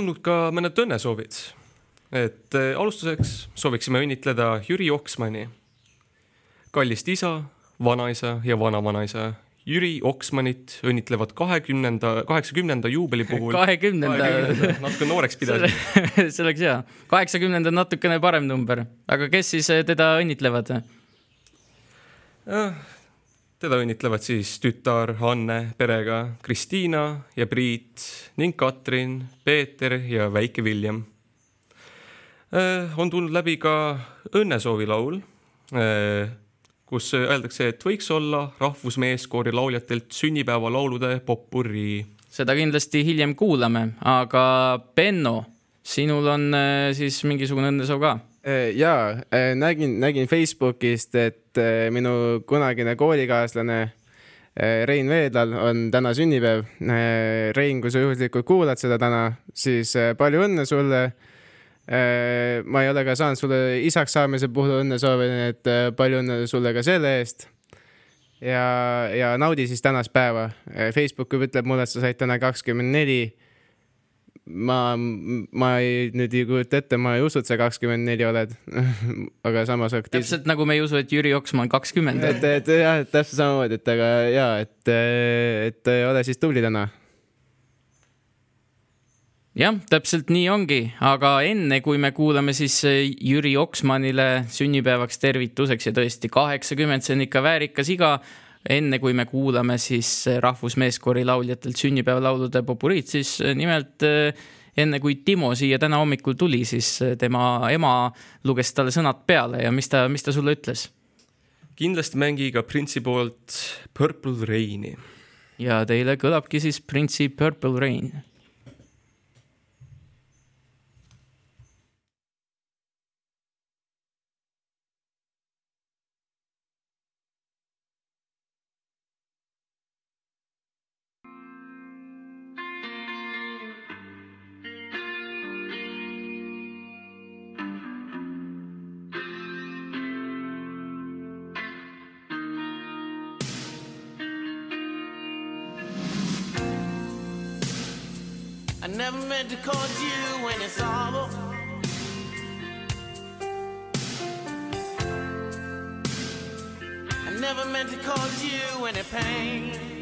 tulnud ka mõned õnnesoovid. et äh, alustuseks sooviksime õnnitleda Jüri Oksmani, kallist isa, vanaisa ja vanavanaisa Jüri Oksmanit õnnitlevad kahekümnenda, kaheksakümnenda juubeli puhul. kahekümnenda. natuke nooreks pidada see oleks hea. kaheksakümnenda on natukene parem number, aga kes siis äh, teda õnnitlevad? Äh, teda õnnitlevad siis tütar Anne perega Kristiina ja Priit ning Katrin, Peeter ja väike William. on tulnud läbi ka õnnesoovilaul, kus öeldakse, et võiks olla rahvusmeeskoori lauljatelt sünnipäevalaulude popurrii. seda kindlasti hiljem kuulame, aga Benno, sinul on eh, siis mingisugune õnnesoov ka? ja nägin, nägin Facebookist, et eh, minu kunagine koolikaaslane eh, Rein Veedlal on täna sünnipäev. Rein, kui sa juhuslikult kuulad seda täna, siis eh, palju õnne sulle. ma ei ole ka saanud sulle isaks saamise puhul õnne soovida, et eh, palju õnne sulle ka selle eest. ja, ja naudi siis tänast päeva. Facebook ütleb mulle, et sa said täna kakskümmend neli ma, ma ei, nüüd ei kujuta ette, ma ei usu, et sa kakskümmend neli oled. aga samas aktiivselt. täpselt nagu me ei usu, et Jüri Oksma on kakskümmend. et, et jah, täpselt samamoodi, et aga ja, et, et ole siis tubli täna. jah, täpselt nii ongi, aga enne kui me kuulame siis eh, Jüri Oksmanile sünnipäevaks tervituseks ja tõesti kaheksakümmend, see on ikka väärikas iga. Enne kui me kuulame siis eh, rahvusmeeskoori lauljatelt sünnipäevalaulude popuriit, siis eh, nimelt eh, enne kui Timo siia täna hommikul tuli, siis tema ema luges talle sõnad peale ja mis ta, mis ta sulle ütles? kindlasti mängi ka Prince'i poolt Purple Raini. ja teile kõlabki siis Prince'i Purple Rain never meant to cause you any sorrow. I never meant to cause you any pain.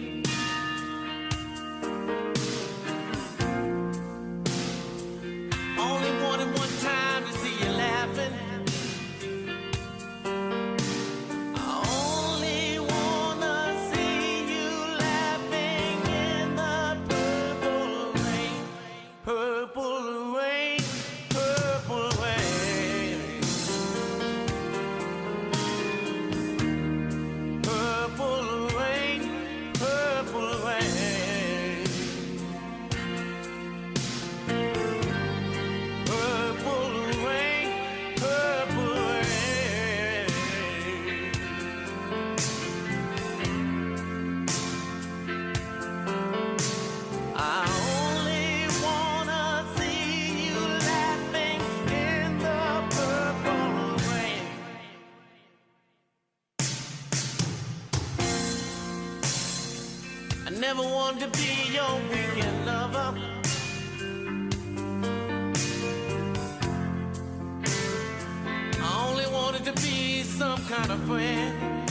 Kind of friend.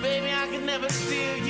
Baby, I could never steal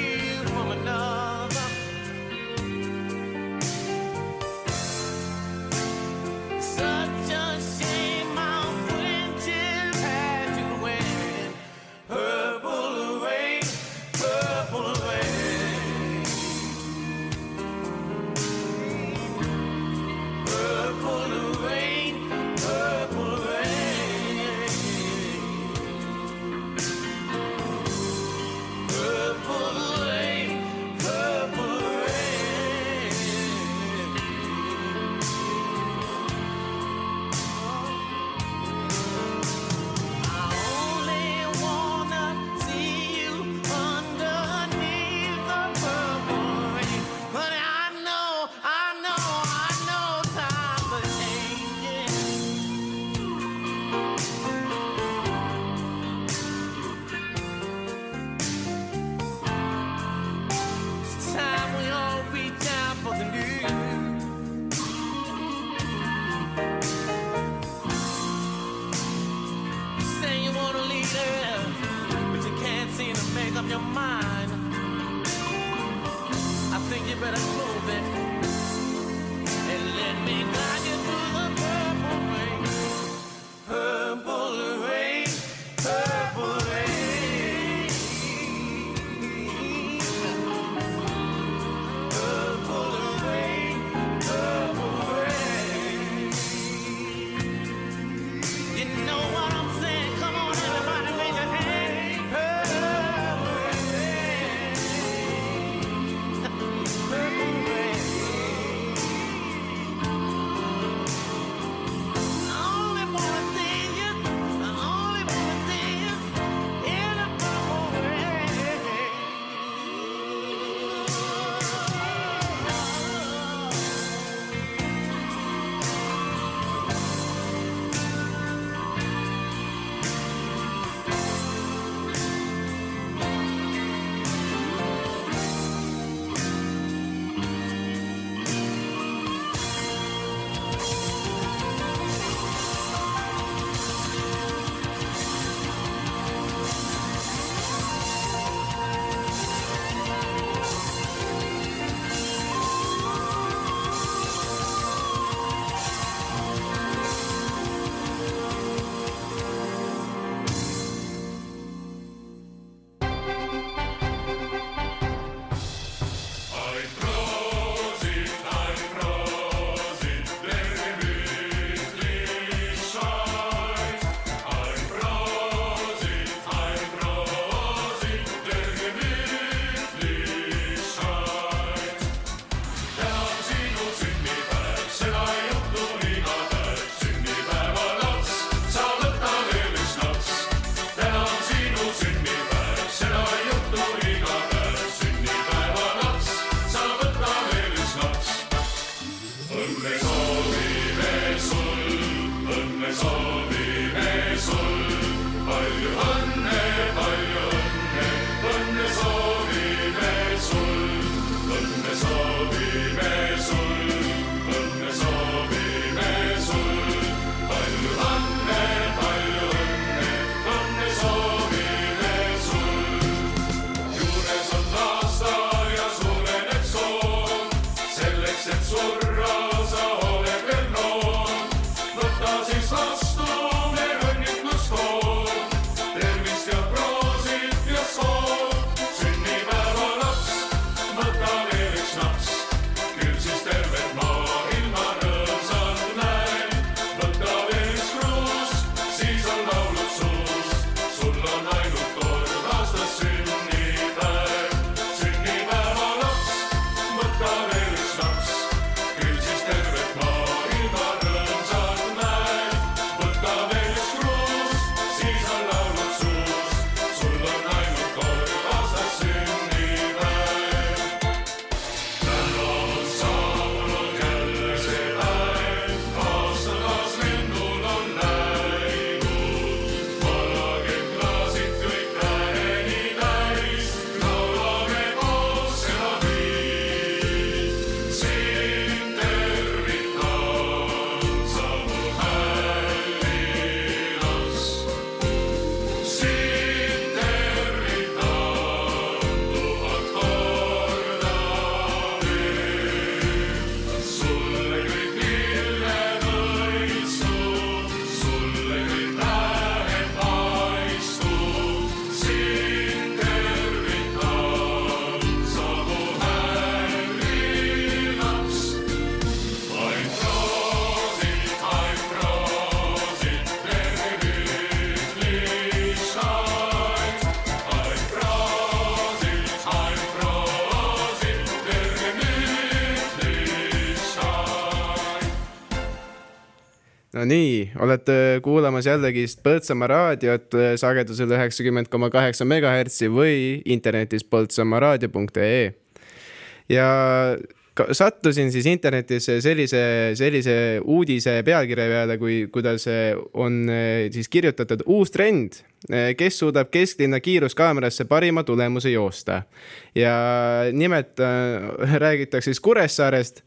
nii, olete kuulamas jällegist Põltsamaa raadiot eh, sagedusel üheksakümmend koma kaheksa megahertsi või internetis põltsamaaraadio.ee. ja sattusin siis internetisse sellise, sellise uudise pealkirja peale, kui, kuidas eh, on eh, siis kirjutatud uus trend, kes suudab kesklinna kiiruskaamerasse parima tulemuse joosta. ja nimelt räägitakse siis Kuressaarest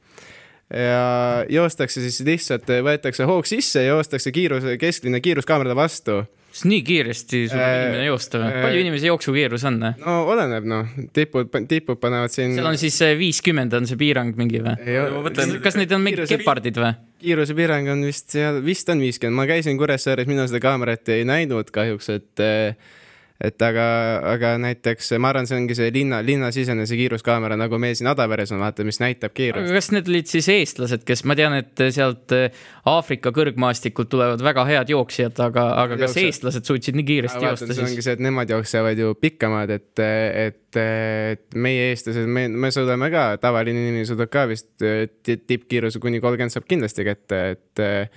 ja joostakse siis lihtsalt, võetakse hoog sisse, joostakse kiiruse, kesklinna kiiruskaamerade vastu kas nii kiiresti sul äh, inimene joosta või? Äh, palju äh, inimese jooksukiirus on? Eh? no oleneb noh, tipud, tipud panevad siin. seal on siis viiskümmend on see piirang mingi või? Mõtlen... kas need on mingid kepardid või? kiirusepiirang on vist seal, vist on viiskümmend, ma käisin Kuressaares, mina seda kaamerat ei näinud kahjuks, et äh, et aga, aga näiteks ma arvan, see ongi see linna, linnasisene see kiiruskaamera, nagu meil siin Adaveres on, vaata, mis näitab kiirust. aga kas need olid siis eestlased, kes, ma tean, et sealt äh, Aafrika kõrgmaastikult tulevad väga head jooksjad, aga, aga kas Jooksjad. eestlased suutsid nii kiiresti vaata, joosta see ongi siis? see, et nemad jooksevad ju pikemad, et, et, et meie eestlased, me, me suudame ka, tavaline inimene suudab ka vist ti- tippkiiruse kuni kolmkümmend saab kindlasti kätte, et et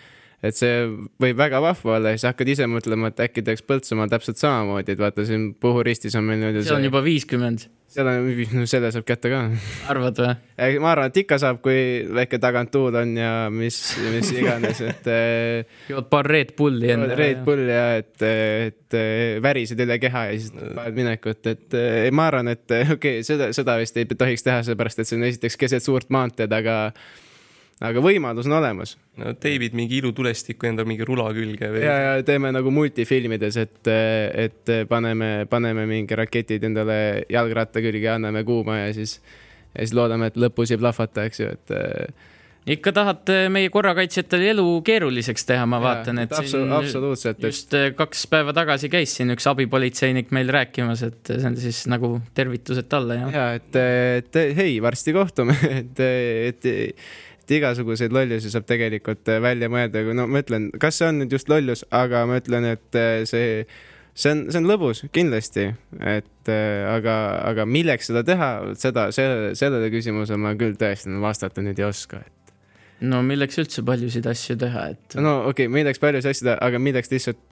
see võib väga vahva olla ja siis hakkad ise mõtlema, et äkki teeks Põltsamaal täpselt samamoodi, et vaata siin Puhu ristis on meil nüüd see on juba viiskümmend, seal on, no selle saab kätte ka. arvad või? ma arvan, et ikka saab, kui väike taganttuul on ja mis, mis iganes, et eh, jood paar Red Bulli enne. Red Bull ja et, et värised üle keha ja siis paned minekut, et eh, ma arvan, et okei okay,, seda, seda vist ei tohiks teha, sellepärast et see on esiteks keset suurt maanteed, aga aga võimalus on olemas. no teibid mingi ilutulestiku enda mingi rula külge või ja, ja teeme nagu multifilmides, et, et paneme, paneme mingi raketid endale jalgratta külge ja anname kuuma ja siis, ja siis loodame, et lõpus ei plahvata, eks ju, et eh, ikka tahate meie korrakaitsjatel elu keeruliseks teha, ma Jaa, vaatan, et abso- siin absoluutselt, et- just äh, kaks päeva tagasi käis siin üks abipolitseinik meil rääkimas, et see on siis nagu tervitused talle ja. ja et, et hei, varsti kohtume, et, et, et igasuguseid lollusi saab tegelikult välja mõelda, no ma ütlen, kas see on nüüd just lollus, aga ma ütlen, et see, see on, see on lõbus kindlasti, et aga, aga milleks seda teha, seda, sellele, sellele küsimusele ma küll tõesti vastata nüüd ei oska. no milleks üldse paljusid asju teha, et no okei okay,, milleks paljusid asju teha, aga milleks lihtsalt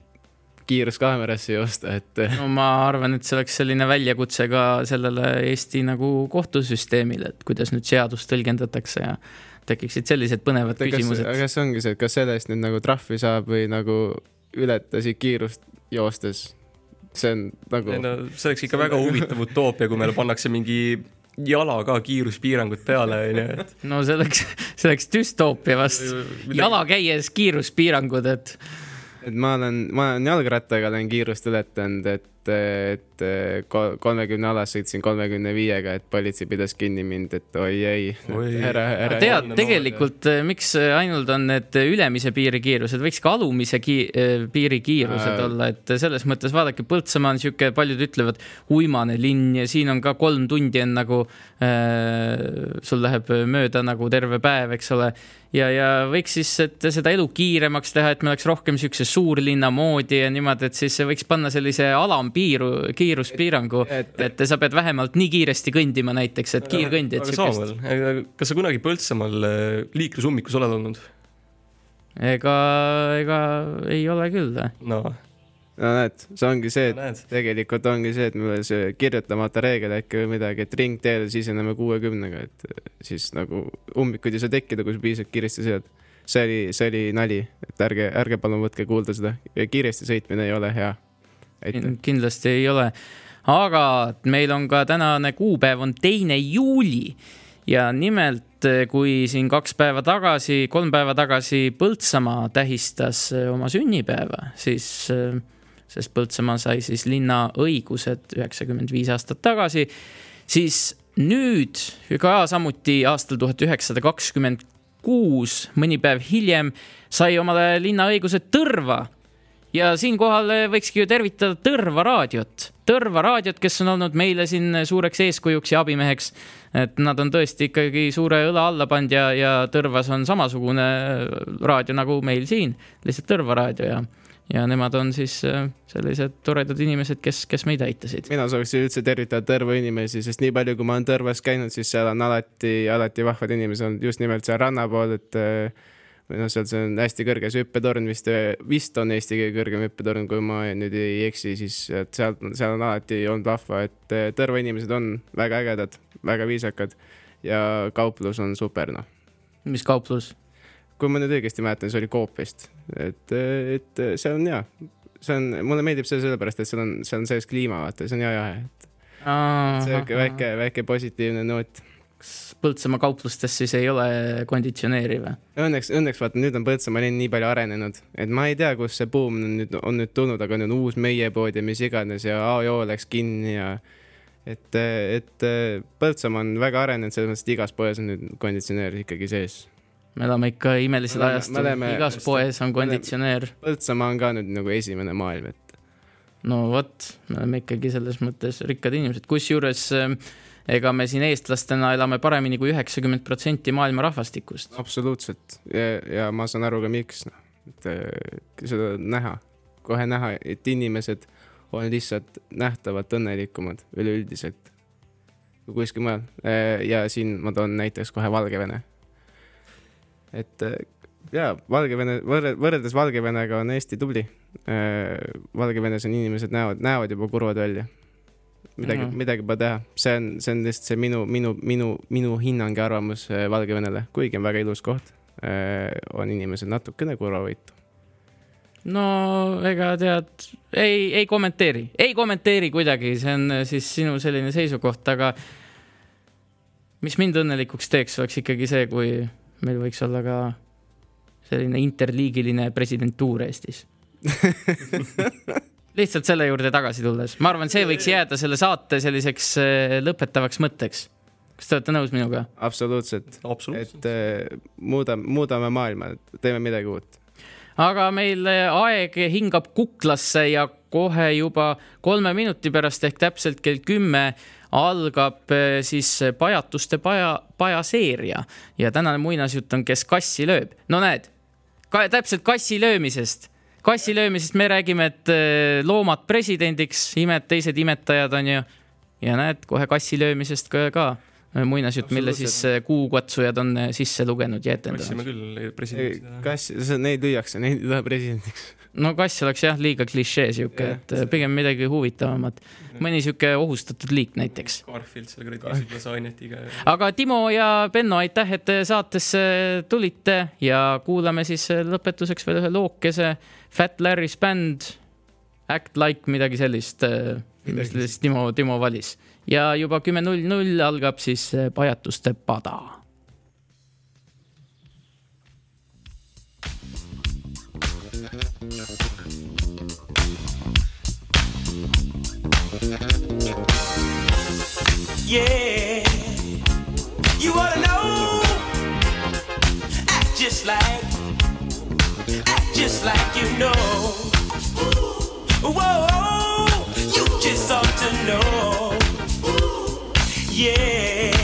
kiiruskaamerasse joosta, et no ma arvan, et see oleks selline väljakutse ka sellele Eesti nagu kohtusüsteemile, et kuidas nüüd seadust tõlgendatakse ja tekiksid sellised põnevad kas, küsimused. kas ongi see, et kas selle eest nüüd nagu trahvi saab või nagu ületasid kiirust joostes? see on nagu ei no see oleks ikka väga huvitav utoopia, kui meile pannakse mingi jala ka kiiruspiirangud peale, onju, et no see oleks, see oleks düstoopia vast. jala käies kiiruspiirangud, et et ma olen, ma olen jalgrattaga olen kiirust ületanud, et, et kolmekümne alas sõitsin kolmekümne viiega, et politsei pidas kinni mind, et oi ei, ära, ära. tead, tegelikult eh, miks ainult on need ülemise piiri kiirused, võiks ka alumise ki eh, piiri kiirused Äh. olla, et selles mõttes vaadake, Põltsamaa on sihuke, paljud ütlevad uimane linn ja siin on ka kolm tundi on nagu äh,, sul läheb mööda nagu terve päev, eks ole. ja, ja võiks siis, et seda elu kiiremaks teha, et me oleks rohkem siukse suurlinna moodi ja niimoodi, et siis võiks panna sellise alampiiru, kiiruspiirangu, et sa pead vähemalt nii kiiresti kõndima näiteks, et kiirkõndijad aga siukest. Saamuel, kas sa kunagi Põltsamaal äh, liiklusummikus oled olnud? ega, ega ei ole küll. no no näed, see ongi see, et tegelikult ongi see, et meil see kirjutamata reegel äkki või midagi, et ringteele siseneme kuuekümnega, et siis nagu ummikuid ei saa tekkida, kui sa piisavalt kiiresti sõidad. see oli, see oli nali, et ärge, ärge palun võtke kuulda seda, kiiresti sõitmine ei ole hea. aitäh. kindlasti ei ole. aga meil on ka tänane kuupäev on teine juuli ja nimelt, kui siin kaks päeva tagasi, kolm päeva tagasi Põltsamaa tähistas eh, oma sünnipäeva, siis, sest Põltsamaa sai siis linna õigused üheksakümmend viis aastat tagasi, siis nüüd ka samuti aastal tuhat üheksasada kakskümmend kuus, mõni päev hiljem sai omale linnaõigused Tõrva ja siinkohal võikski ju tervitada Tõrva raadiot, Tõrva raadiot, kes on olnud meile siin suureks eeskujuks ja abimeheks. et nad on tõesti ikkagi suure õla alla pannud ja, ja Tõrvas on samasugune raadio nagu meil siin, lihtsalt Tõrva raadio ja, ja nemad on siis sellised toredad inimesed, kes, kes meid aitasid. mina sooviksin üldse tervitada Tõrva inimesi, sest nii palju, kui ma olen Tõrvas käinud, siis seal on alati, alati vahvad inimesed olnud just nimelt seal ranna pool, et äh, või noh, seal see on hästi kõrge see hüppetorn vist, vist on Eesti kõige kõrgem hüppetorn, kui ma nüüd ei eksi, siis et seal, seal on alati olnud vahva, et äh, Tõrva inimesed on väga ägedad, väga viisakad ja kauplus on super, noh. mis kauplus? kui ma nüüd õigesti mäletan, see oli Coop vist, et, et see on hea, see on, mulle meeldib see sellepärast, et seal on, seal on sees kliima, vaata, see on hea jahe, et sihuke väike, väike positiivne noot. Põltsamaa kauplustes siis ei ole konditsioneeri või? õnneks, õnneks vaata nüüd on Põltsamaa linn nii palju arenenud, et ma ei tea, kust see buum on nüüd, on nüüd tulnud, aga nüüd on uus meie pood ja mis iganes ja AO läks kinni ja et, et Põltsamaa on väga arenenud selles mõttes, et igas poes on nüüd konditsioneer ikkagi sees. me elame ikka imelisel ajastul igas poes on konditsioneer. Põltsamaa on ka nüüd nagu esimene maailm, et no vot, me oleme ikkagi selles mõttes rikkad inimesed, kusjuures äh, ega me siin eestlastena elame paremini kui üheksakümmend protsenti maailma rahvastikust. absoluutselt ja, ja ma saan aru ka, miks, noh, et eh, seda näha, kohe näha, et inimesed on lihtsalt nähtavalt õnnelikumad üleüldiselt kui kuskil mujal. ja siin ma toon näiteks kohe Valgevene. et eh, jaa, Valgevene, võrreldes Valgevenega on Eesti tubli. Valgevenes on inimesed näevad, näevad juba kurvad välja. Midagi mm., midagi pole teha, see on, see on lihtsalt see minu, minu, minu, minu hinnang ja arvamus eh, Valgevenele, kuigi on väga ilus koht, on inimesed natukene kurvavõitu. no ega tead, ei, ei kommenteeri, ei kommenteeri kuidagi, see on äh, siis sinu selline seisukoht, aga mis mind õnnelikuks teeks, oleks ikkagi see, kui meil võiks olla ka selline interliigiline presidentuur Eestis. lihtsalt selle juurde tagasi tulles, ma arvan, see võiks jääda selle saate selliseks äh, lõpetavaks mõtteks. kas te olete nõus minuga? absoluutselt. et eh, muudame, muudame maailma, teeme midagi uut. aga meil aeg hingab kuklasse ja kohe juba kolme minuti pärast ehk täpselt kell kümme algab eh, siis pajatuste paja, pajaseeria ja tänane muinasjutt on Kes kassi lööb. no näed, täpselt kassi löömisest, kassi löömisest me räägime, et eh, loomad presidendiks, imed, teised imetajad on ju. ja näed kohe kassi löömisest ka, ka muinasjutt, mille siis eh, kuukatsujad on sisse lugenud ja etendanud kas, neid lüüakse, neid ei taha presidendiks. No kass oleks jah liiga klišee sihuke, et äh, pigem midagi huvitavamat. mõni sihuke ohustatud liik näiteks. Garfield seal kuradi küsib lasagnetiga. aga Timo ja Benno, aitäh, et te saatesse tulite ja kuulame siis lõpetuseks veel ühe lookese Fat Larry's Band, Act Like midagi sellist, mis siis Timo, Timo valis. ja juba kümme null null algab siis äh, Pajatuste pada Yeah, you wanna know? Act just like, act just like you know. Whoa, you just ought to know. Yeah,